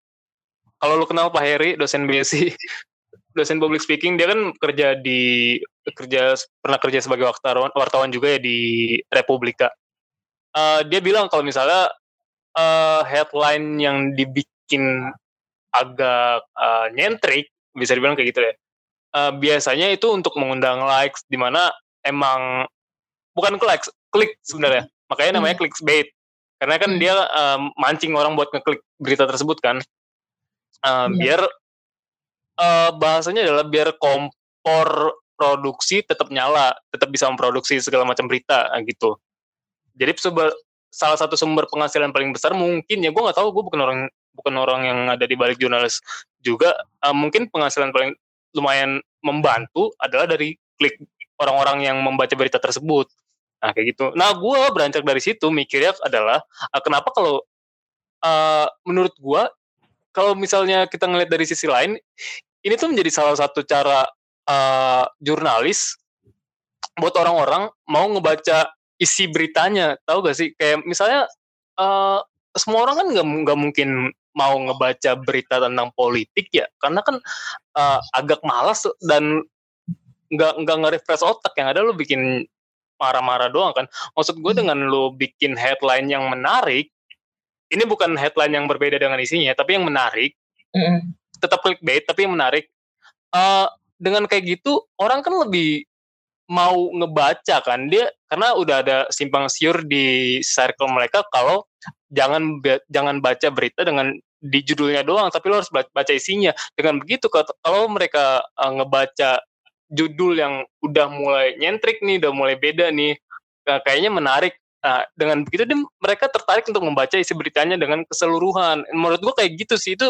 Kalau lu kenal Pak Heri, dosen BSc, dosen public speaking, dia kan kerja di kerja pernah kerja sebagai wartawan wartawan juga ya di Republika uh, dia bilang kalau misalnya uh, headline yang dibikin agak uh, nyentrik bisa dibilang kayak gitu ya uh, biasanya itu untuk mengundang likes di mana emang bukan ke likes klik sebenarnya makanya namanya hmm. clickbait karena kan hmm. dia uh, mancing orang buat ngeklik berita tersebut kan uh, hmm. biar uh, bahasanya adalah biar kompor produksi tetap nyala tetap bisa memproduksi segala macam berita gitu jadi salah satu sumber penghasilan paling besar mungkin ya gue nggak tahu gue bukan orang bukan orang yang ada di balik jurnalis juga uh, mungkin penghasilan paling lumayan membantu adalah dari klik orang-orang yang membaca berita tersebut. Nah kayak gitu. Nah gue beranjak dari situ mikirnya adalah uh, kenapa kalau uh, menurut gue kalau misalnya kita ngeliat dari sisi lain ini tuh menjadi salah satu cara uh, jurnalis buat orang-orang mau ngebaca isi beritanya tahu gak sih kayak misalnya uh, semua orang kan nggak nggak mungkin mau ngebaca berita tentang politik ya karena kan uh, agak malas dan nggak nggak nge-refresh otak yang ada lu bikin marah-marah doang kan maksud gue hmm. dengan lu bikin headline yang menarik ini bukan headline yang berbeda dengan isinya tapi yang menarik mm. tetap clickbait tapi yang menarik uh, dengan kayak gitu orang kan lebih mau ngebaca kan dia karena udah ada simpang siur di circle mereka kalau jangan jangan baca berita dengan di judulnya doang tapi lo harus baca isinya. Dengan begitu kalau mereka uh, ngebaca judul yang udah mulai nyentrik nih udah mulai beda nih kayaknya menarik. Nah, dengan begitu dia, mereka tertarik untuk membaca isi beritanya dengan keseluruhan. Menurut gua kayak gitu sih itu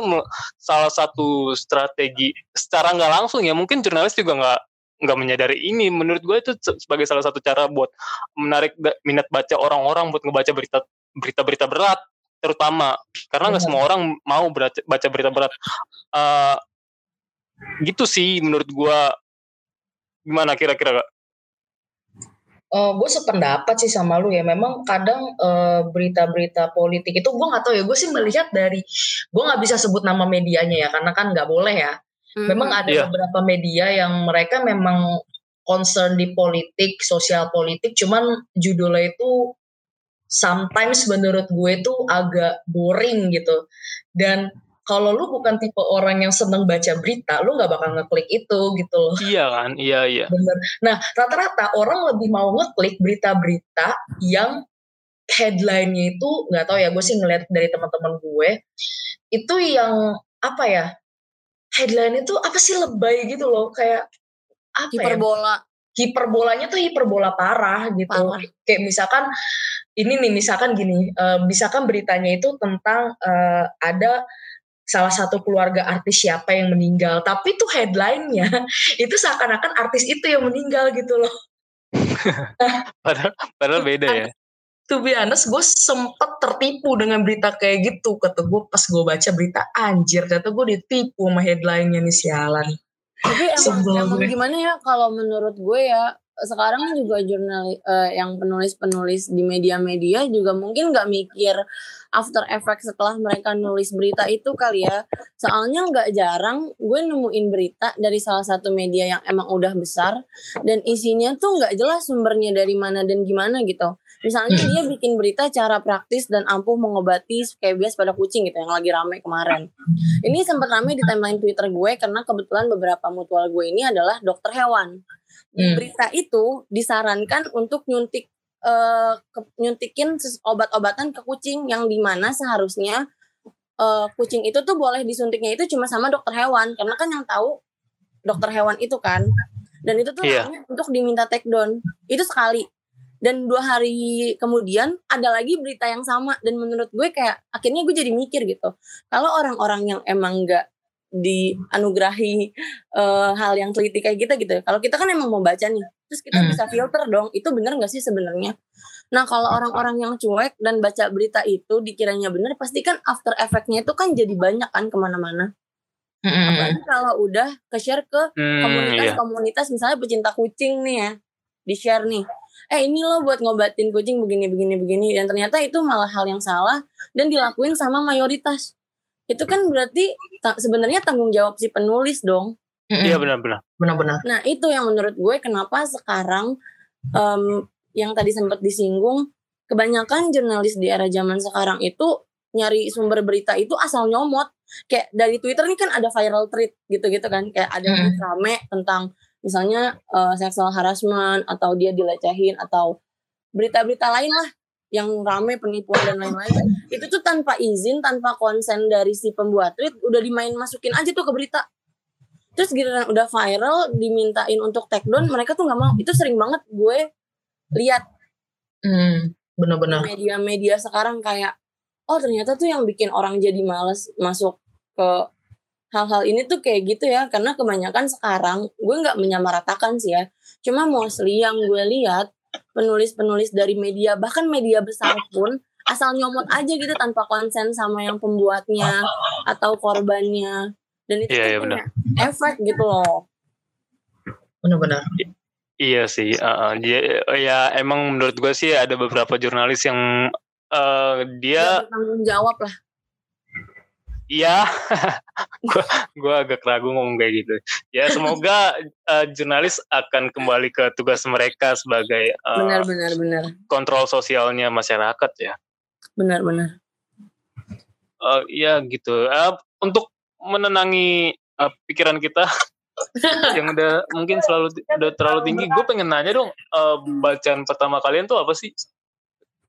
salah satu strategi. Secara nggak langsung ya mungkin jurnalis juga nggak nggak menyadari ini. Menurut gue itu sebagai salah satu cara buat menarik minat baca orang-orang buat ngebaca berita berita-berita berat terutama karena nggak semua orang mau baca, baca berita berat. Uh, gitu sih menurut gue. Gimana kira-kira kak? uh, gue sependapat sih sama lu ya. Memang kadang uh, berita-berita politik itu gue nggak tahu ya. Gue sih melihat dari gue nggak bisa sebut nama medianya ya karena kan nggak boleh ya. Hmm. Memang ada yeah. beberapa media yang mereka memang concern di politik, sosial politik. Cuman judulnya itu sometimes menurut gue itu agak boring gitu. Dan kalau lu bukan tipe orang yang seneng baca berita, lu nggak bakal ngeklik itu gitu loh. Iya kan, iya iya. Bener. Nah rata-rata orang lebih mau ngeklik berita-berita yang headline-nya itu nggak tahu ya, gue sih ngeliat dari teman-teman gue itu yang apa ya headline itu apa sih lebay gitu loh kayak apa ya? hiperbola. ya? Hiperbolanya tuh hiperbola parah gitu. Parah. Kayak misalkan ini nih misalkan gini, uh, misalkan beritanya itu tentang uh, ada salah satu keluarga artis siapa yang meninggal tapi tuh headline-nya itu seakan-akan artis itu yang meninggal gitu loh padahal, padahal beda ya tuh be gue sempet tertipu dengan berita kayak gitu kata gue pas gue baca berita anjir kata gue ditipu sama headline-nya nih sialan tapi emang, emang gimana ya kalau menurut gue ya sekarang juga jurnal uh, yang penulis-penulis di media-media juga mungkin nggak mikir after effect setelah mereka nulis berita itu kali ya. Soalnya nggak jarang gue nemuin berita dari salah satu media yang emang udah besar dan isinya tuh nggak jelas sumbernya dari mana dan gimana gitu. Misalnya dia bikin berita cara praktis dan ampuh mengobati scabies pada kucing gitu yang lagi rame kemarin. Ini sempat rame di timeline Twitter gue karena kebetulan beberapa mutual gue ini adalah dokter hewan di hmm. berita itu disarankan untuk nyuntik uh, ke, nyuntikin obat-obatan ke kucing yang di mana seharusnya uh, kucing itu tuh boleh disuntiknya itu cuma sama dokter hewan karena kan yang tahu dokter hewan itu kan dan itu tuh yeah. untuk diminta take down itu sekali dan dua hari kemudian ada lagi berita yang sama dan menurut gue kayak akhirnya gue jadi mikir gitu kalau orang-orang yang emang nggak dianugerahi uh, hal yang teliti kayak gitu gitu. Kalau kita kan emang mau baca nih, terus kita hmm. bisa filter dong. Itu benar nggak sih sebenarnya? Nah kalau orang-orang yang cuek dan baca berita itu dikiranya benar, pasti kan after effectnya itu kan jadi banyak kan ke mana-mana. Hmm. Apalagi kalau udah ke share ke hmm, komunitas-komunitas, hmm, misalnya pecinta kucing nih ya, di share nih. Eh ini loh buat ngobatin kucing begini begini begini dan ternyata itu malah hal yang salah dan dilakuin sama mayoritas itu kan berarti ta sebenarnya tanggung jawab si penulis dong. Iya benar-benar. Benar-benar. Nah itu yang menurut gue kenapa sekarang um, yang tadi sempat disinggung kebanyakan jurnalis di era zaman sekarang itu nyari sumber berita itu asal nyomot. Kayak dari Twitter ini kan ada viral tweet gitu-gitu kan. Kayak ada mm. rame tentang misalnya uh, sexual harassment atau dia dilecehin atau berita-berita lain lah yang rame penipuan dan lain-lain itu tuh tanpa izin tanpa konsen dari si pembuat tweet udah dimain masukin aja tuh ke berita. Terus giliran udah viral dimintain untuk take down mereka tuh nggak mau. Itu sering banget gue lihat. Hmm, benar-benar. Media-media sekarang kayak oh ternyata tuh yang bikin orang jadi males masuk ke hal-hal ini tuh kayak gitu ya karena kebanyakan sekarang gue nggak menyamaratakan sih ya. Cuma mostly yang gue lihat penulis-penulis dari media bahkan media besar pun asal nyomot aja gitu tanpa konsen sama yang pembuatnya atau korbannya. Dan itu yeah, yeah, punya efek gitu loh. Benar-benar. Iya sih uh, dia ya emang menurut gue sih ada beberapa jurnalis yang uh, dia tanggung jawab lah Iya, gue agak ragu ngomong kayak gitu. Ya semoga uh, jurnalis akan kembali ke tugas mereka sebagai uh, benar benar benar kontrol sosialnya masyarakat ya. Benar benar. Uh, ya gitu. Uh, untuk menenangi uh, pikiran kita yang udah mungkin selalu udah terlalu tinggi, gue pengen nanya dong uh, bacaan pertama kalian tuh apa sih?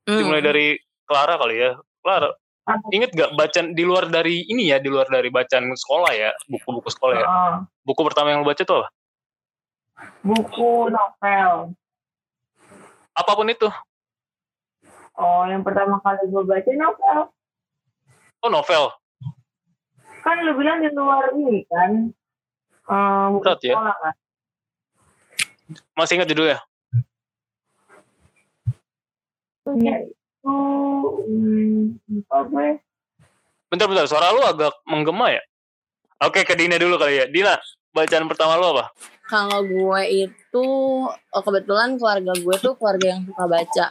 Hmm. Dimulai dari Clara kali ya. Clara, Ingat gak bacaan di luar dari ini ya, di luar dari bacaan sekolah ya, buku-buku sekolah ya. Uh, buku pertama yang lo baca tuh apa? Buku novel. Apa pun itu. Oh, yang pertama kali gue baca novel. Oh, novel. Kan lu bilang di luar ini kan. Um, Berat ya? kan? Masih ingat judulnya? Ya, itu hmm, apa gue? Bentar-bentar, suara lu agak menggema ya? Oke, ke Dina dulu kali ya. Dina, bacaan pertama lu apa? Kalau gue itu, oh kebetulan keluarga gue tuh keluarga yang suka baca.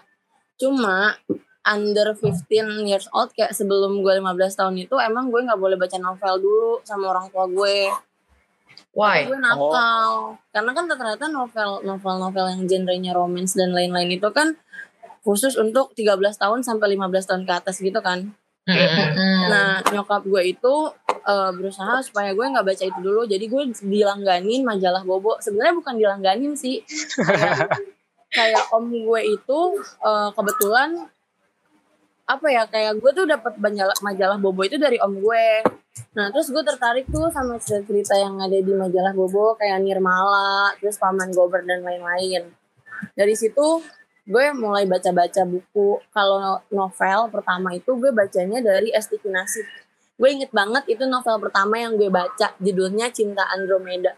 Cuma under 15 years old kayak sebelum gue 15 tahun itu emang gue nggak boleh baca novel dulu sama orang tua gue. Why? Gue nakal. Oh. Karena kan ternyata novel novel-novel yang genrenya romance dan lain-lain itu kan khusus untuk 13 tahun sampai 15 tahun ke atas gitu kan. Nah nyokap gue itu uh, berusaha supaya gue nggak baca itu dulu. Jadi gue dilangganin majalah Bobo. Sebenarnya bukan dilangganin sih. kayak, kayak om gue itu uh, kebetulan apa ya kayak gue tuh dapat majalah majalah Bobo itu dari om gue. Nah terus gue tertarik tuh sama cerita-cerita yang ada di majalah Bobo kayak Nirmala, terus Paman Gober dan lain-lain. Dari situ gue mulai baca-baca buku. Kalau novel pertama itu gue bacanya dari Esti Kinasih gue inget banget itu novel pertama yang gue baca. Judulnya Cinta Andromeda.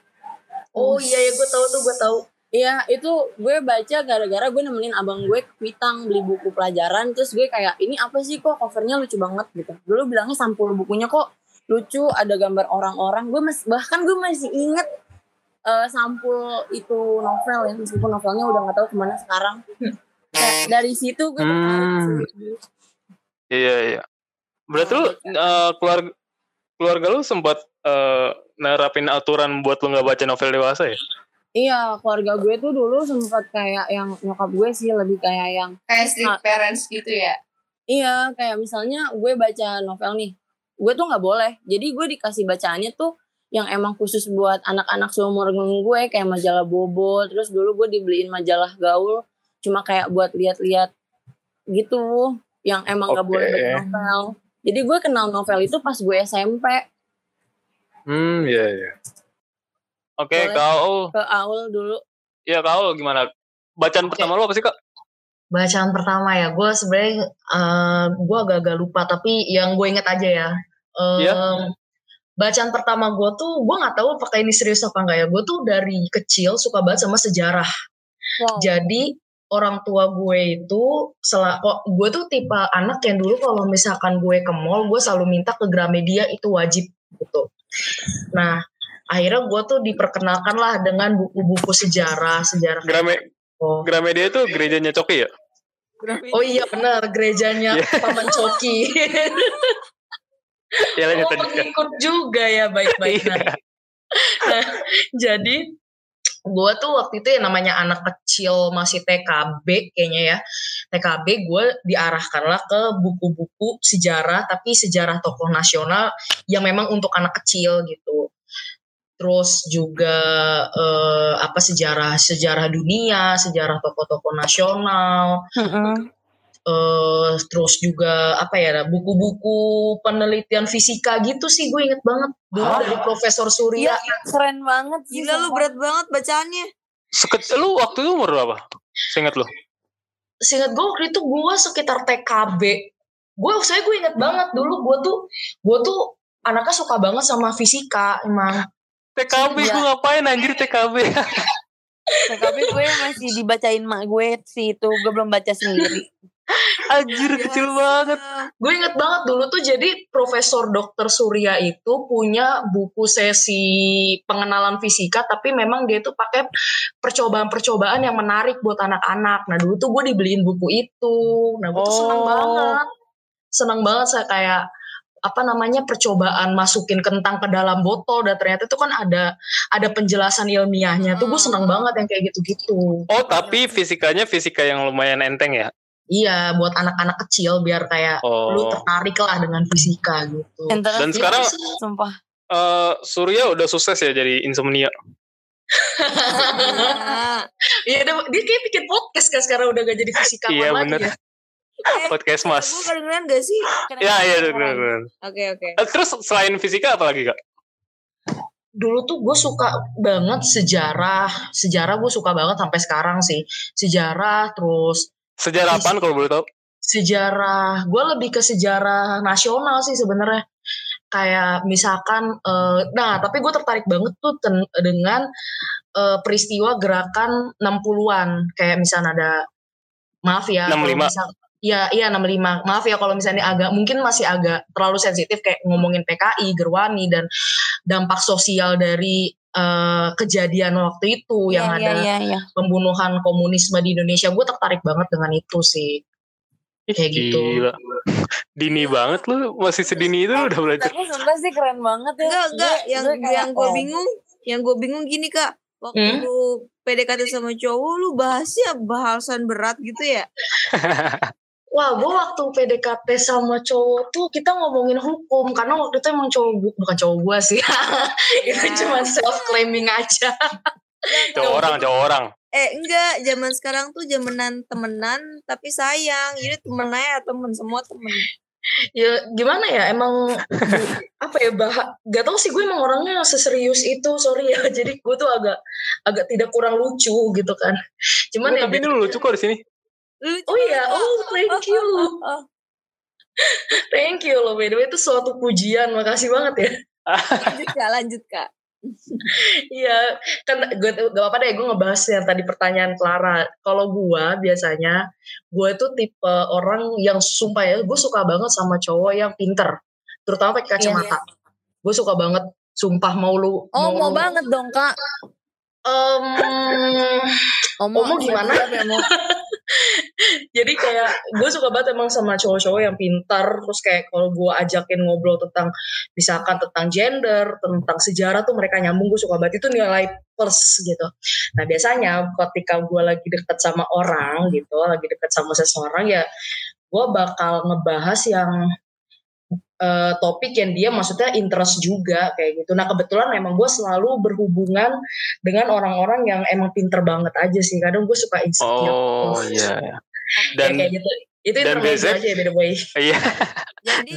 Oh iya ya gue tahu tuh gue tahu. Iya itu gue baca gara-gara gue nemenin abang gue ke Kuitang beli buku pelajaran. Terus gue kayak ini apa sih kok? Covernya lucu banget gitu. Dulu bilangnya sampul bukunya kok lucu ada gambar orang-orang. Gue mas bahkan gue masih inget uh, sampul itu novel ya meskipun novelnya udah nggak tahu ke mana sekarang kayak dari situ gue hmm. iya iya berarti lu uh, keluarga keluarga lu sempat uh, nerapin aturan buat lu nggak baca novel dewasa ya Iya, keluarga gue tuh dulu sempat kayak yang nyokap gue sih lebih kayak yang kayak strict parents gitu ya. Iya, kayak misalnya gue baca novel nih, gue tuh nggak boleh. Jadi gue dikasih bacaannya tuh yang emang khusus buat anak-anak seumur gue kayak majalah Bobo terus dulu gue dibeliin majalah gaul cuma kayak buat lihat-lihat gitu yang emang nggak okay. boleh baca novel jadi gue kenal novel itu pas gue SMP hmm iya yeah, iya. Yeah. oke okay, kau ke Aul dulu. Iya kau gimana? Bacaan okay. pertama lo apa sih kak? Bacaan pertama ya gue sebenarnya uh, gue agak-agak lupa tapi yang gue inget aja ya. Um, yeah bacaan pertama gue tuh gue nggak tahu apakah ini serius apa enggak ya gue tuh dari kecil suka banget sama sejarah wow. jadi orang tua gue itu sel kok gue tuh tipe anak yang dulu kalau misalkan gue ke mall gue selalu minta ke Gramedia itu wajib gitu nah akhirnya gue tuh diperkenalkan lah dengan buku-buku sejarah sejarah Grame oh. Gramedia itu gerejanya Coki ya Oh iya benar gerejanya iya. Paman Coki ya, oh, pengikut juga ya baik-baik. Iya. nah, jadi gue tuh waktu itu ya namanya anak kecil masih TKB kayaknya ya. TKB gue diarahkanlah ke buku-buku sejarah tapi sejarah tokoh nasional yang memang untuk anak kecil gitu. Terus juga eh, apa sejarah sejarah dunia sejarah tokoh-tokoh nasional. Mm -hmm uh, terus juga apa ya buku-buku penelitian fisika gitu sih gue inget banget dulu oh. dari Profesor Surya. Iya, keren banget. Gila lu berat banget bacaannya. Seket, lu waktu itu umur berapa? Seingat lu? Seingat gue waktu itu gue sekitar TKB. Gue saya gue inget banget dulu gue tuh gue tuh anaknya suka banget sama fisika emang. TKB ya. gue ngapain anjir TKB? TKB gue masih dibacain mak gue sih itu gue belum baca sendiri. Anjir yes. kecil banget. Gue inget banget dulu tuh jadi Profesor Dokter Surya itu punya buku sesi pengenalan fisika tapi memang dia tuh pakai percobaan-percobaan yang menarik buat anak-anak. Nah dulu tuh gue dibeliin buku itu. Nah gue tuh oh. seneng banget. Seneng banget saya kayak apa namanya percobaan masukin kentang ke dalam botol dan ternyata itu kan ada ada penjelasan ilmiahnya tuh gue seneng banget yang kayak gitu-gitu. Oh tapi fisikanya fisika yang lumayan enteng ya? Iya, buat anak-anak kecil biar kayak oh. lu tertarik lah dengan fisika gitu. Dan sekarang, sumpah. Uh, Surya udah sukses ya jadi insomnia. Iya, dia kayak bikin podcast kan sekarang udah gak jadi fisika iya, lagi bener. ya. Eh, podcast mas. Gue kedengeran gak sih? Iya, iya kedengeran. Oke, oke. Eh, terus selain fisika apa lagi kak? Dulu tuh gue suka banget sejarah. Sejarah gue suka banget sampai sekarang sih. Sejarah terus Sejarah apa kalau boleh tahu? sejarah gue lebih ke sejarah nasional sih sebenarnya kayak misalkan uh, nah tapi gue tertarik banget tuh ten, dengan uh, peristiwa gerakan 60-an kayak misalnya ada maaf ya 65 misal, Ya, iya 65. Maaf ya kalau misalnya agak mungkin masih agak terlalu sensitif kayak ngomongin PKI, Gerwani dan dampak sosial dari uh, kejadian waktu itu yeah, yang yeah, ada yeah, yeah. pembunuhan komunisme di Indonesia. Gue tertarik banget dengan itu sih. Kayak gitu. Gila. Dini banget lu, masih sedini itu lu udah belajar. Tapi sumpah sih keren banget ya. Enggak, enggak. Yang, yang gue bingung, yang gue bingung gini kak. Waktu hmm? lu PDKT sama cowok lu bahasnya bahasan berat gitu ya? Wah, gue waktu PDKT sama cowok tuh kita ngomongin hukum karena waktu itu emang cowok bukan cowok gue sih, itu yeah. cuma self claiming aja. cowok orang, cowok orang. Eh enggak, zaman sekarang tuh zamanan temenan tapi sayang, jadi temen aja temen semua temen. Ya gimana ya, emang apa ya bah, gak tau sih gue emang orangnya seserius itu, sorry ya, jadi gue tuh agak agak tidak kurang lucu gitu kan. Cuman ya, tapi ini lucu kok di sini. Oh iya, oh thank you. thank you loh, by the way itu suatu pujian, makasih banget ya. lanjut kak, lanjut kak. Iya, kan gue gak apa-apa deh gue ngebahas yang tadi pertanyaan Clara. Kalau gue biasanya, gue itu tipe orang yang sumpah ya, gue suka banget sama cowok yang pinter, terutama pakai kacamata. Iya, iya. Gue suka banget, sumpah mau lu. Oh mau, mau banget dong kak. Um, Omo, Omo gimana? Jadi kayak gue suka banget emang sama cowok-cowok yang pintar terus kayak kalau gue ajakin ngobrol tentang misalkan tentang gender, tentang sejarah tuh mereka nyambung gue suka banget itu nilai plus gitu. Nah biasanya ketika gue lagi deket sama orang gitu, lagi deket sama seseorang ya gue bakal ngebahas yang uh, topik yang dia maksudnya interest juga kayak gitu. Nah kebetulan memang gue selalu berhubungan dengan orang-orang yang emang pinter banget aja sih. Kadang gue suka insecure. Oh iya. Yeah. Dan kayak gitu. Itu dan biasanya aja by the way. Iya.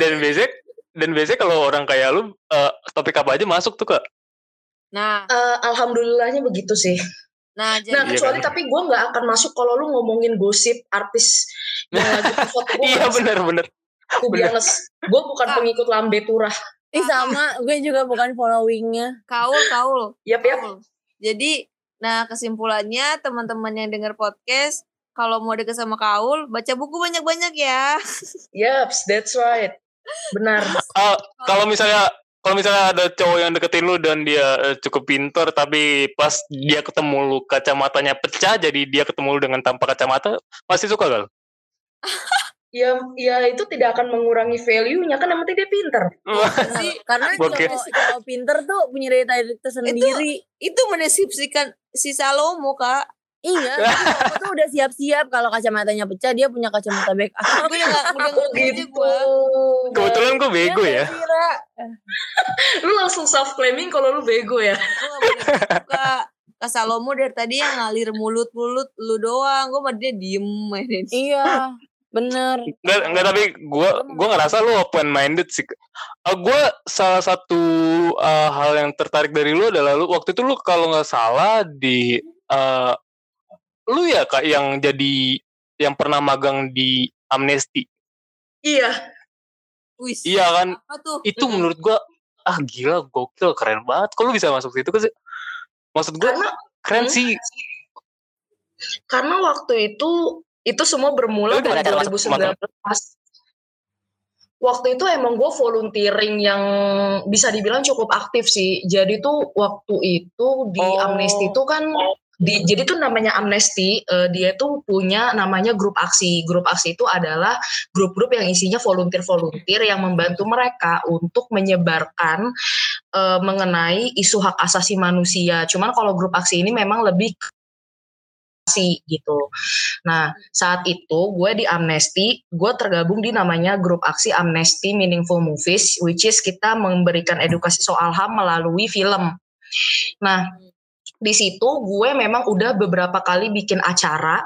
dan biasanya dan biasanya kalau orang kayak lu uh, topik apa aja masuk tuh kak? Nah, uh, alhamdulillahnya begitu sih. Nah, jadi, nah kecuali iya kan? tapi gue nggak akan masuk kalau lu ngomongin gosip artis yang lagi foto gue. iya benar-benar to be honest gue bukan pengikut lambe turah Ih sama, gue juga bukan followingnya. Kaul, kaul. Yap, yap. Jadi, nah kesimpulannya teman-teman yang dengar podcast, kalau mau deket sama Kaul, baca buku banyak-banyak ya. Yep, that's right. Benar. Uh, kalau misalnya kalau misalnya ada cowok yang deketin lu dan dia uh, cukup pintar tapi pas dia ketemu lu kacamatanya pecah jadi dia ketemu lu dengan tanpa kacamata pasti suka gak? ya ya itu tidak akan mengurangi value-nya kan yang penting dia pinter. sih karena kalau pinter tuh punya daya tarik tersendiri. Itu, itu mendeskripsikan si Salomo kak. Iya, aku tuh udah siap-siap kalau kacamatanya pecah dia punya kacamata back. Aku udah gak udah gitu. Gua. Kebetulan gue bego ya. lu langsung self claiming kalau lu bego ya. Kak, Kak Salomo dari tadi yang ngalir mulut-mulut lu doang. Gue mah dia diem Iya. Bener. Enggak, enggak tapi gue gue ngerasa lu open minded sih. Uh, ah, gue salah satu uh, hal yang tertarik dari lu adalah lu waktu itu lu kalau nggak salah di uh, lu ya kak yang jadi yang pernah magang di Amnesty. Iya. Wis. Iya kan. Itu menurut gue ah gila gokil keren banget. Kok lu bisa masuk situ kan sih? Maksud gue keren hmm? sih. Karena waktu itu itu semua bermula dari 2019 waktu itu emang gue volunteering yang bisa dibilang cukup aktif sih. Jadi tuh waktu itu di oh. Amnesty itu kan di jadi tuh namanya Amnesty uh, dia tuh punya namanya grup aksi. Grup aksi itu adalah grup-grup yang isinya volunteer-volunteer yang membantu mereka untuk menyebarkan uh, mengenai isu hak asasi manusia. Cuman kalau grup aksi ini memang lebih aksi gitu. Nah saat itu gue di Amnesty, gue tergabung di namanya grup aksi Amnesty Meaningful Movies, which is kita memberikan edukasi soal HAM melalui film. Nah di situ gue memang udah beberapa kali bikin acara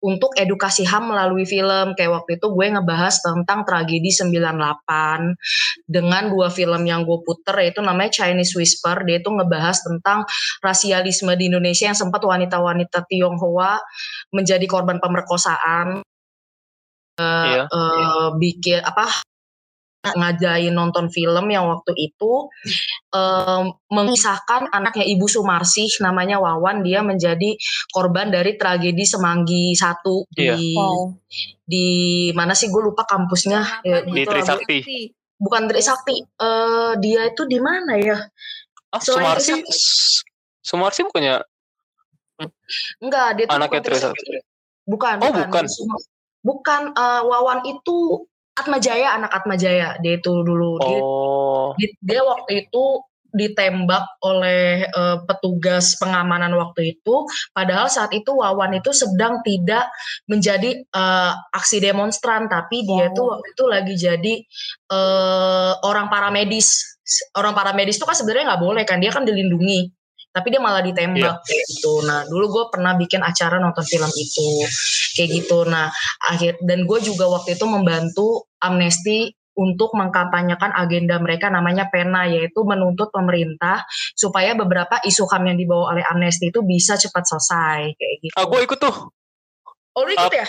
untuk edukasi HAM melalui film. Kayak waktu itu gue ngebahas tentang tragedi 98 dengan dua film yang gue puter yaitu namanya Chinese Whisper. Dia itu ngebahas tentang rasialisme di Indonesia yang sempat wanita-wanita Tionghoa menjadi korban pemerkosaan iya. uh, bikin apa ngajain nonton film yang waktu itu um, mengisahkan anaknya Ibu Sumarsih namanya Wawan dia menjadi korban dari tragedi Semanggi satu iya. di oh. di mana sih gue lupa kampusnya ya, di Trisakti? Bukan Trisakti uh, dia itu di mana ya? Oh, Sumarsih? Sumarsih bukannya enggak dia anaknya Trisakti bukan oh bukan. bukan, bukan uh, Wawan itu Atma Jaya anak Atma Jaya dia itu dulu. Oh. dia, dia waktu itu ditembak oleh uh, petugas pengamanan waktu itu. Padahal saat itu Wawan itu sedang tidak menjadi uh, aksi demonstran. Tapi dia tuh waktu itu lagi jadi uh, orang paramedis. Orang paramedis itu kan sebenarnya nggak boleh kan? Dia kan dilindungi. Tapi dia malah ditembak. Yeah. gitu. Nah dulu gue pernah bikin acara nonton film itu. Kayak gitu. Nah akhir dan gue juga waktu itu membantu Amnesty untuk mengkampanyekan agenda mereka namanya PENA yaitu menuntut pemerintah supaya beberapa isu HAM yang dibawa oleh Amnesty itu bisa cepat selesai kayak gitu. Ah, gue ikut tuh. Oh lu ikut uh, ya?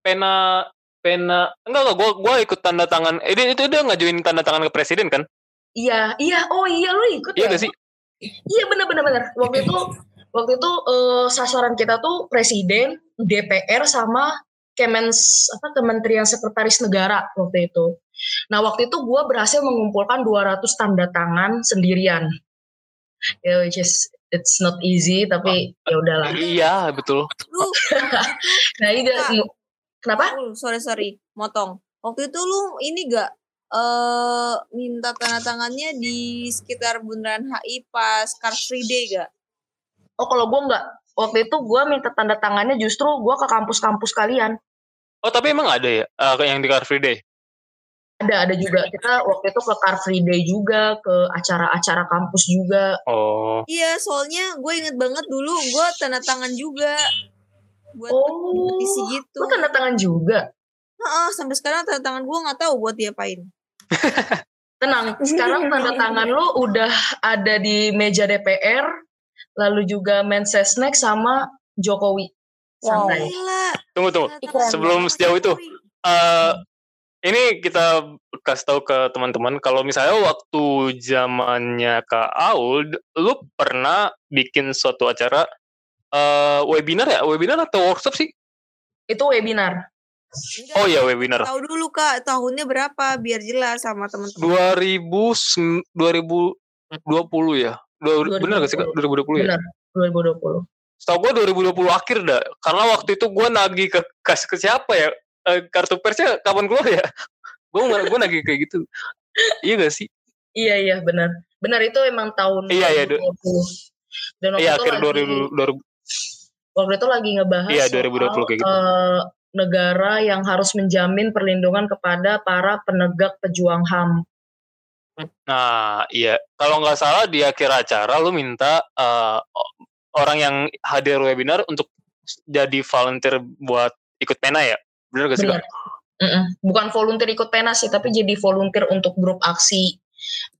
PENA PENA enggak enggak gue gue ikut tanda tangan. Eh, itu dia ngajuin tanda tangan ke presiden kan? Iya, iya. Oh iya lu ikut iya ya? Iya sih? Iya benar benar benar. Waktu itu waktu itu uh, sasaran kita tuh presiden, DPR sama Kemens apa Kementerian Sekretaris Negara waktu itu. Nah waktu itu gue berhasil mengumpulkan 200 tanda tangan sendirian. Ya, which is it's not easy tapi oh, ya udahlah. Iya betul. nah ini kenapa? sorry sorry, motong. Waktu itu lu ini gak uh, minta tanda tangannya di sekitar Bundaran HI pas Car Free Day gak? Oh kalau gue nggak, waktu itu gue minta tanda tangannya justru gue ke kampus-kampus kalian. Oh tapi emang ada ya uh, yang di Car Free Day? Ada, ada juga. Kita waktu itu ke Car Free Day juga, ke acara-acara kampus juga. Oh. Iya, soalnya gue inget banget dulu gue tanda tangan juga. Buat oh, petisi gitu. Gue tanda tangan juga? Heeh, sampai sekarang tanda tangan gue nggak tahu buat diapain. Tenang, sekarang tanda tangan lu udah ada di meja DPR, lalu juga Mensesnek sama Jokowi. Santai. Tunggu tunggu. Sebelum sejauh itu, uh, ini kita kasih tahu ke teman-teman kalau misalnya waktu zamannya Kak Aul, lu pernah bikin suatu acara uh, webinar ya? Webinar atau workshop sih? Itu webinar. Enggak, oh iya webinar. Tahu dulu kak tahunnya berapa biar jelas sama teman-teman. 2000 2020 ya. Dua, 2020. Bener gak sih kak 2020 bener, ya? 2020. Setahu gue 2020 akhir dah. Karena waktu itu gue nagih ke kasih ke siapa ya? E, kartu persnya kapan keluar ya? gue gue nagih kayak gitu. iya gak sih? Iya iya benar. Benar itu emang tahun iya, 2020. Iya, Dan waktu iya, itu akhir lagi, 2000, 2000 waktu itu lagi ngebahas iya, 2020 soal, kayak gitu. Uh, negara yang harus menjamin perlindungan kepada para penegak pejuang HAM. Nah, iya. Kalau nggak salah di akhir acara lu minta uh, orang yang hadir webinar untuk jadi volunteer buat ikut pena ya? Bener gak sih? Bener. Bukan volunteer ikut pena sih, tapi jadi volunteer untuk grup aksi.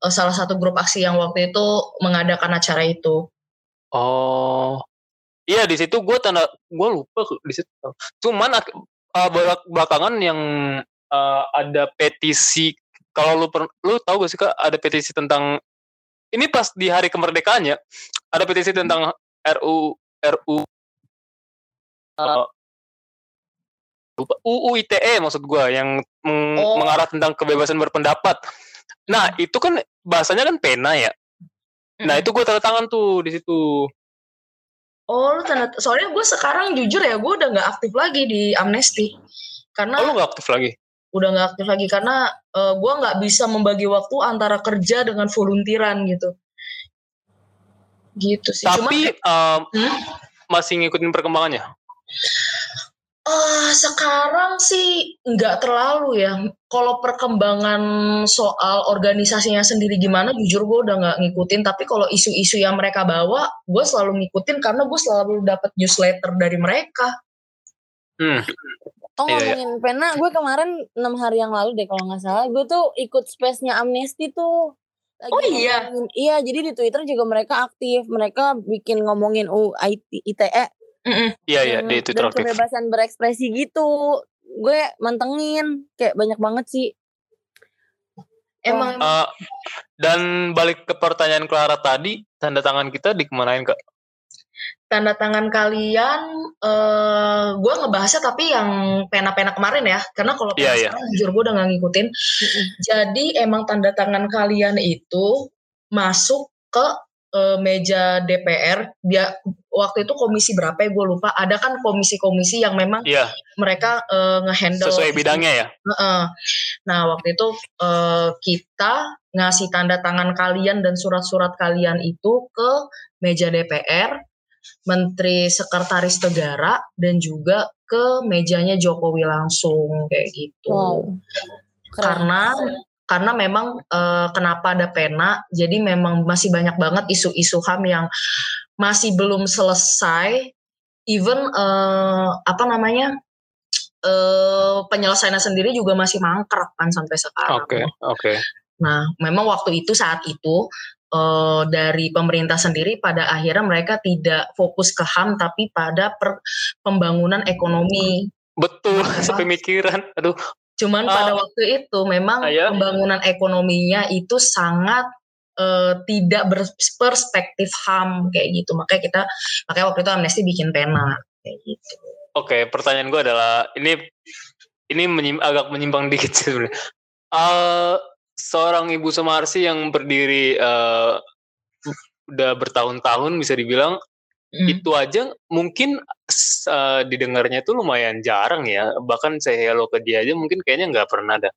Uh, salah satu grup aksi yang waktu itu mengadakan acara itu. Oh, Iya di situ gue tanda gue lupa di situ. Cuman uh, belakangan yang uh, ada petisi kalau lu per, lu tahu gak sih kak ada petisi tentang ini pas di hari kemerdekaannya ada petisi tentang RU RU uh, UU ITE maksud gue yang meng, oh. mengarah tentang kebebasan berpendapat. Nah itu kan bahasanya kan pena ya. Nah itu gue tanda tangan tuh di situ. Oh, lu tanda soalnya gue sekarang jujur ya, gue udah nggak aktif lagi di Amnesty. Karena Oh, lu gak aktif lagi? Udah nggak aktif lagi karena uh, gue nggak bisa membagi waktu antara kerja dengan volunteeran gitu. Gitu sih. Tapi Cuma, um, hmm? masih ngikutin perkembangannya? Uh, sekarang sih nggak terlalu ya. Kalau perkembangan soal organisasinya sendiri gimana, jujur gue udah nggak ngikutin. Tapi kalau isu-isu yang mereka bawa, gue selalu ngikutin karena gue selalu dapat newsletter dari mereka. Hmm. Oh ngomongin iya, iya. pena, gue kemarin enam hari yang lalu deh kalau nggak salah, gue tuh ikut space-nya Amnesty tuh. Lagi oh iya. Ngomongin, iya, jadi di Twitter juga mereka aktif, mereka bikin ngomongin UIT ITE Iya iya di Twitter dan kebebasan berekspresi gitu. gue mantengin kayak banyak banget sih. Emang, uh, dan balik ke pertanyaan Clara tadi tanda tangan kita dikemanain kak tanda tangan kalian uh, gue ngebahasnya tapi yang pena-pena kemarin ya. Karena kalau yeah, yeah. jujur gue udah gak ngikutin. Jadi emang tanda tangan kalian itu masuk ke uh, meja DPR dia waktu itu komisi berapa ya gue lupa. Ada kan komisi-komisi yang memang yeah. mereka uh, ngehandle sesuai bidangnya ya? Uh, nah waktu itu uh, kita ngasih tanda tangan kalian dan surat-surat kalian itu ke meja DPR Menteri Sekretaris Negara dan juga ke mejanya Jokowi langsung kayak gitu. Wow. Karena karena memang e, kenapa ada pena, jadi memang masih banyak banget isu-isu HAM yang masih belum selesai. Even e, apa namanya e, penyelesaiannya sendiri juga masih mangkrak kan sampai sekarang. Oke, okay, oke. Okay. Nah, memang waktu itu saat itu uh, dari pemerintah sendiri pada akhirnya mereka tidak fokus ke HAM tapi pada per, pembangunan ekonomi. Betul, sepemikiran. Aduh. Cuman uh, pada waktu itu memang ayah. pembangunan ekonominya itu sangat uh, tidak berperspektif HAM kayak gitu. Makanya kita makanya waktu itu Amnesty bikin pena kayak gitu. Oke, okay, pertanyaan gue adalah ini ini menyim, agak menyimpang dikit sebenarnya. Uh, seorang ibu Sumarsi yang berdiri uh, udah bertahun-tahun bisa dibilang mm. itu aja mungkin uh, didengarnya tuh lumayan jarang ya. Bahkan saya hello ke dia aja mungkin kayaknya nggak pernah ada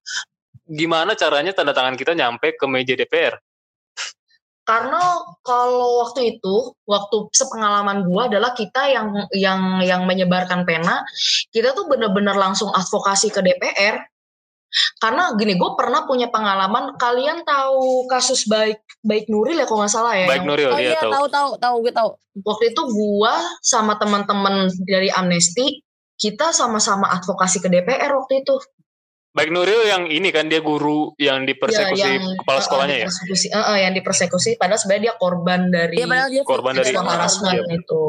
gimana caranya tanda tangan kita nyampe ke meja DPR karena kalau waktu itu waktu sepengalaman gua adalah kita yang yang yang menyebarkan pena kita tuh bener-bener langsung advokasi ke DPR karena gini, gue pernah punya pengalaman. Kalian tahu kasus baik baik Nuril ya kalau nggak salah ya? Baik Nuril, oh, iya, tahu. tahu tahu tahu gue tahu. Waktu itu gue sama teman-teman dari Amnesty kita sama-sama advokasi ke DPR waktu itu. Baik Nuril yang ini kan dia guru yang dipersekusi ya, yang, kepala sekolahnya uh, ya? Uh, uh, yang dipersekusi padahal sebenarnya dia korban dari ya, dia korban dari harassment iya. itu.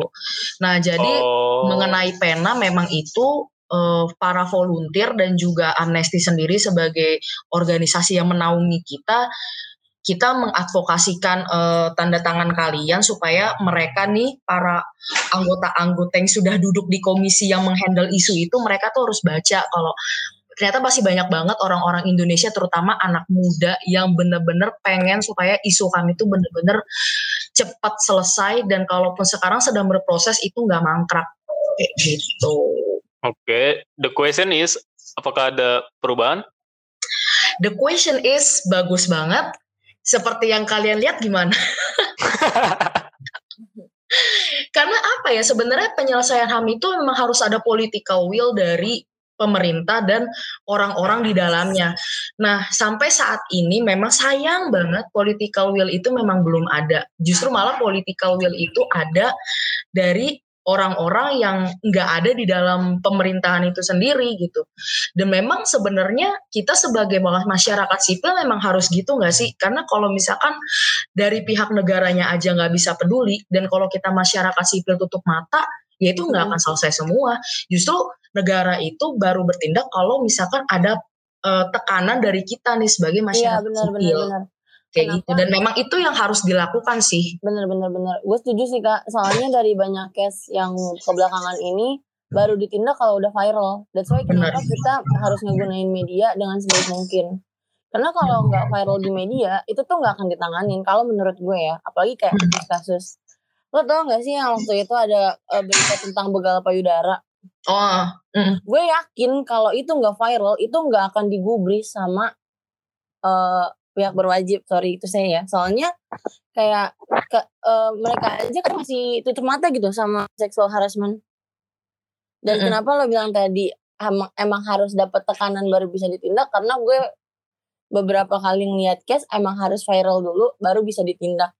Nah, jadi oh. mengenai pena memang itu uh, para volunteer dan juga Amnesty sendiri sebagai organisasi yang menaungi kita kita mengadvokasikan uh, tanda tangan kalian supaya mereka nih para anggota-anggota yang sudah duduk di komisi yang menghandle isu itu mereka tuh harus baca kalau ternyata masih banyak banget orang-orang Indonesia terutama anak muda yang bener-bener pengen supaya isu kami itu bener-bener cepat selesai dan kalaupun sekarang sedang berproses itu nggak mangkrak gitu. Oke, okay. the question is, apakah ada perubahan? The question is bagus banget. Seperti yang kalian lihat gimana? Karena apa ya sebenarnya penyelesaian HAM itu memang harus ada political will dari pemerintah dan orang-orang di dalamnya. Nah, sampai saat ini memang sayang banget political will itu memang belum ada. Justru malah political will itu ada dari orang-orang yang nggak ada di dalam pemerintahan itu sendiri gitu. Dan memang sebenarnya kita sebagai masyarakat sipil memang harus gitu nggak sih? Karena kalau misalkan dari pihak negaranya aja nggak bisa peduli dan kalau kita masyarakat sipil tutup mata, ya itu nggak akan selesai semua. Justru negara itu baru bertindak kalau misalkan ada uh, tekanan dari kita nih sebagai iya, masyarakat ya, benar, sipil. Benar, benar kayak Kenapa? gitu dan memang itu yang harus dilakukan sih. Bener bener bener. Gue setuju sih kak. Soalnya dari banyak case yang kebelakangan ini baru ditindak kalau udah viral. That's why kenapa kita harus ngegunain media dengan sebaik mungkin. Karena kalau nggak viral di media itu tuh nggak akan ditanganin kalau menurut gue ya. Apalagi kayak kasus lo tau gak sih yang waktu itu ada uh, berita tentang begal payudara? Oh mm. gue yakin kalau itu nggak viral itu nggak akan digubris sama uh, pihak berwajib sorry itu saya ya. Soalnya kayak ke, uh, mereka aja kan masih tutup mata gitu sama sexual harassment. Dan mm -hmm. kenapa lo bilang tadi emang, emang harus dapat tekanan baru bisa ditindak? Karena gue beberapa kali ngeliat case emang harus viral dulu baru bisa ditindak.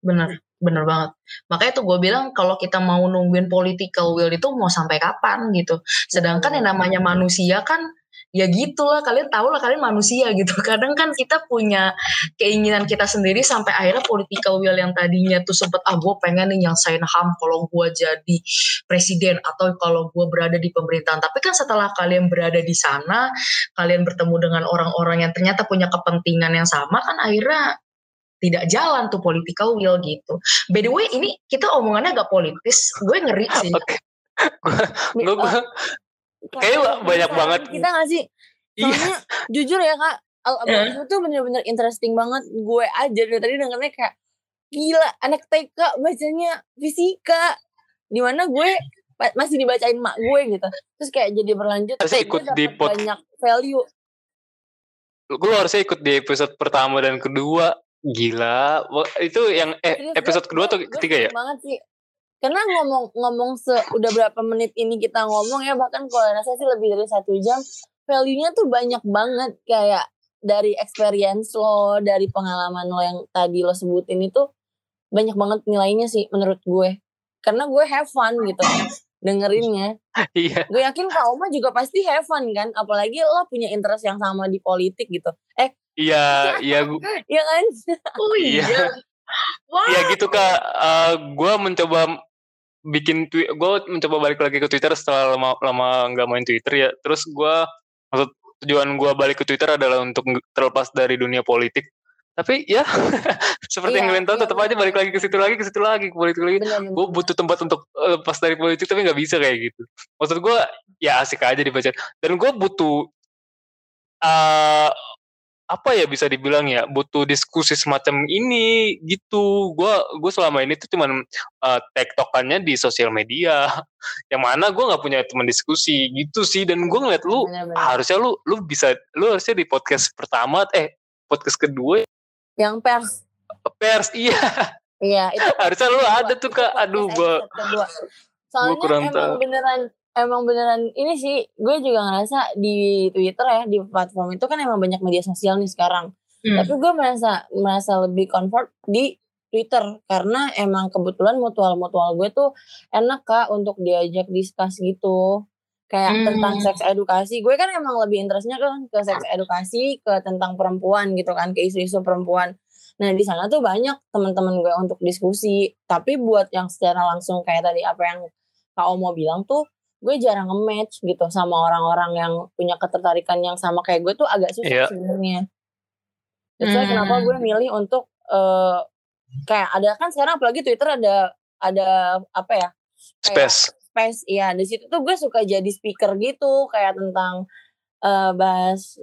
Bener bener banget. Makanya tuh gue bilang kalau kita mau nungguin political will itu mau sampai kapan gitu. Sedangkan yang namanya manusia kan ya gitulah kalian tahu lah kalian manusia gitu kadang kan kita punya keinginan kita sendiri sampai akhirnya political will yang tadinya tuh sempet ah gue pengen nih yang sign ham kalau gue jadi presiden atau kalau gue berada di pemerintahan tapi kan setelah kalian berada di sana kalian bertemu dengan orang-orang yang ternyata punya kepentingan yang sama kan akhirnya tidak jalan tuh political will gitu. By the way, ini kita omongannya agak politis. Gue ngeri sih. Gue gue kayak banyak banget. Kita gak sih? Iya. Soalnya iya. jujur ya kak, Al yeah. itu tuh bener-bener interesting banget. Gue aja dari tadi dengernya kayak gila anak TK bacanya fisika. Di mana gue masih dibacain mak gue gitu. Terus kayak jadi berlanjut. Terus ikut di pot. banyak value. Gue harusnya ikut di episode pertama dan kedua Gila, itu yang eh episode kedua atau ketiga ya? banget sih. Karena ngomong ngomong se udah berapa menit ini kita ngomong ya bahkan kalau rasa sih lebih dari satu jam value-nya tuh banyak banget kayak dari experience lo dari pengalaman lo yang tadi lo sebutin itu banyak banget nilainya sih menurut gue karena gue have fun gitu dengerinnya. Iya. Gue yakin Kak Oma juga pasti have fun kan, apalagi lo punya interest yang sama di politik gitu. Eh, Iya, iya gue. Iya kan? Oh iya. Iya, iya gitu kak. Uh, gue mencoba bikin tweet, gue mencoba balik lagi ke Twitter setelah lama lama nggak main Twitter ya. Terus gue maksud tujuan gue balik ke Twitter adalah untuk terlepas dari dunia politik. Tapi ya seperti iya, yang kalian tahu iya, tetap aja balik lagi ke situ lagi ke situ lagi ke politik lagi. Gue butuh tempat untuk lepas dari politik tapi nggak bisa kayak gitu. Maksud gue ya asik aja dibaca. Dan gue butuh uh, apa ya bisa dibilang ya butuh diskusi semacam ini gitu gue gue selama ini tuh cuman uh, tektokannya di sosial media yang mana gue nggak punya teman diskusi gitu sih dan gue ngeliat lu bener, bener. harusnya lu lu bisa lu harusnya di podcast pertama eh podcast kedua yang pers pers iya iya itu harusnya lu ada tuh kak aduh gue soalnya gua kurang emang tahu. beneran emang beneran ini sih gue juga ngerasa di Twitter ya di platform itu kan emang banyak media sosial nih sekarang. Hmm. Tapi gue merasa merasa lebih comfort di Twitter karena emang kebetulan mutual-mutual gue tuh enak kak untuk diajak diskus gitu kayak hmm. tentang seks edukasi gue kan emang lebih interestnya kan ke seks edukasi ke tentang perempuan gitu kan ke isu-isu perempuan nah di sana tuh banyak teman-teman gue untuk diskusi tapi buat yang secara langsung kayak tadi apa yang kak Omo bilang tuh gue jarang nge-match gitu sama orang-orang yang punya ketertarikan yang sama kayak gue tuh agak susah yeah. sebenarnya. Jadi hmm. kenapa gue milih untuk uh, kayak ada kan sekarang apalagi Twitter ada ada apa ya? Space. Space, iya. Di situ tuh gue suka jadi speaker gitu kayak tentang uh, bahas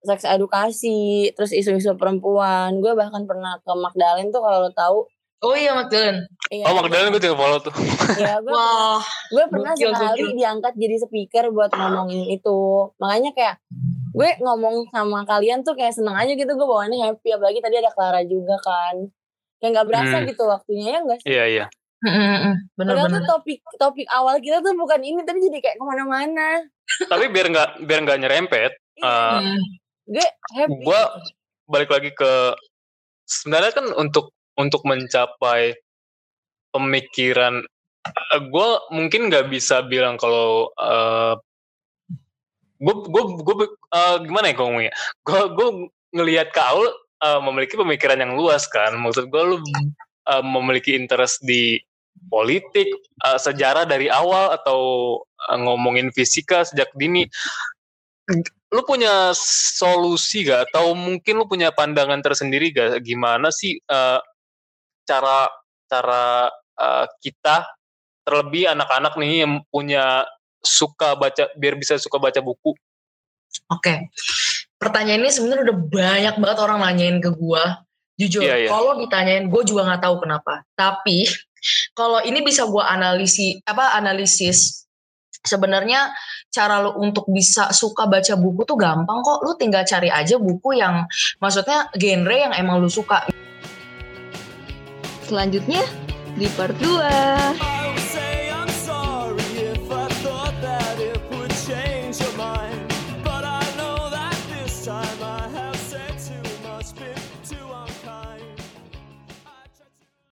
seks edukasi, terus isu-isu perempuan. Gue bahkan pernah ke Magdalene tuh kalau lo tahu Oh iya Magdalene. Iya, oh Magdalene gue juga follow tuh. Iya gue. Wah. Gue pernah gokil, sekali gokil. diangkat jadi speaker buat ngomongin itu. Makanya kayak gue ngomong sama kalian tuh kayak seneng aja gitu gue bawaannya happy apalagi tadi ada Clara juga kan. Kayak nggak berasa hmm. gitu waktunya ya enggak sih? Iya iya. Bener, Padahal bener. tuh topik topik awal kita tuh bukan ini tapi jadi kayak ke mana-mana. tapi biar nggak biar nggak nyerempet. uh, gue happy. Gue balik lagi ke sebenarnya kan untuk untuk mencapai pemikiran uh, eh, gue mungkin nggak bisa bilang kalau uh, gue gue gue uh, gimana ya ngomongnya? Gue gue ngelihat kau uh, memiliki pemikiran yang luas kan? Maksud gue lu uh, memiliki interest di politik uh, sejarah dari awal atau uh, ngomongin fisika sejak dini. Lu punya solusi gak atau mungkin lu punya pandangan tersendiri gak gimana sih uh, cara cara uh, kita terlebih anak-anak nih yang punya suka baca biar bisa suka baca buku. Oke. Okay. Pertanyaan ini sebenarnya udah banyak banget orang nanyain ke gua. Jujur, yeah, yeah. kalau ditanyain gue juga nggak tahu kenapa. Tapi kalau ini bisa gua analisi apa analisis sebenarnya cara lu untuk bisa suka baca buku tuh gampang kok. Lu tinggal cari aja buku yang maksudnya genre yang emang lu suka selanjutnya di part 2.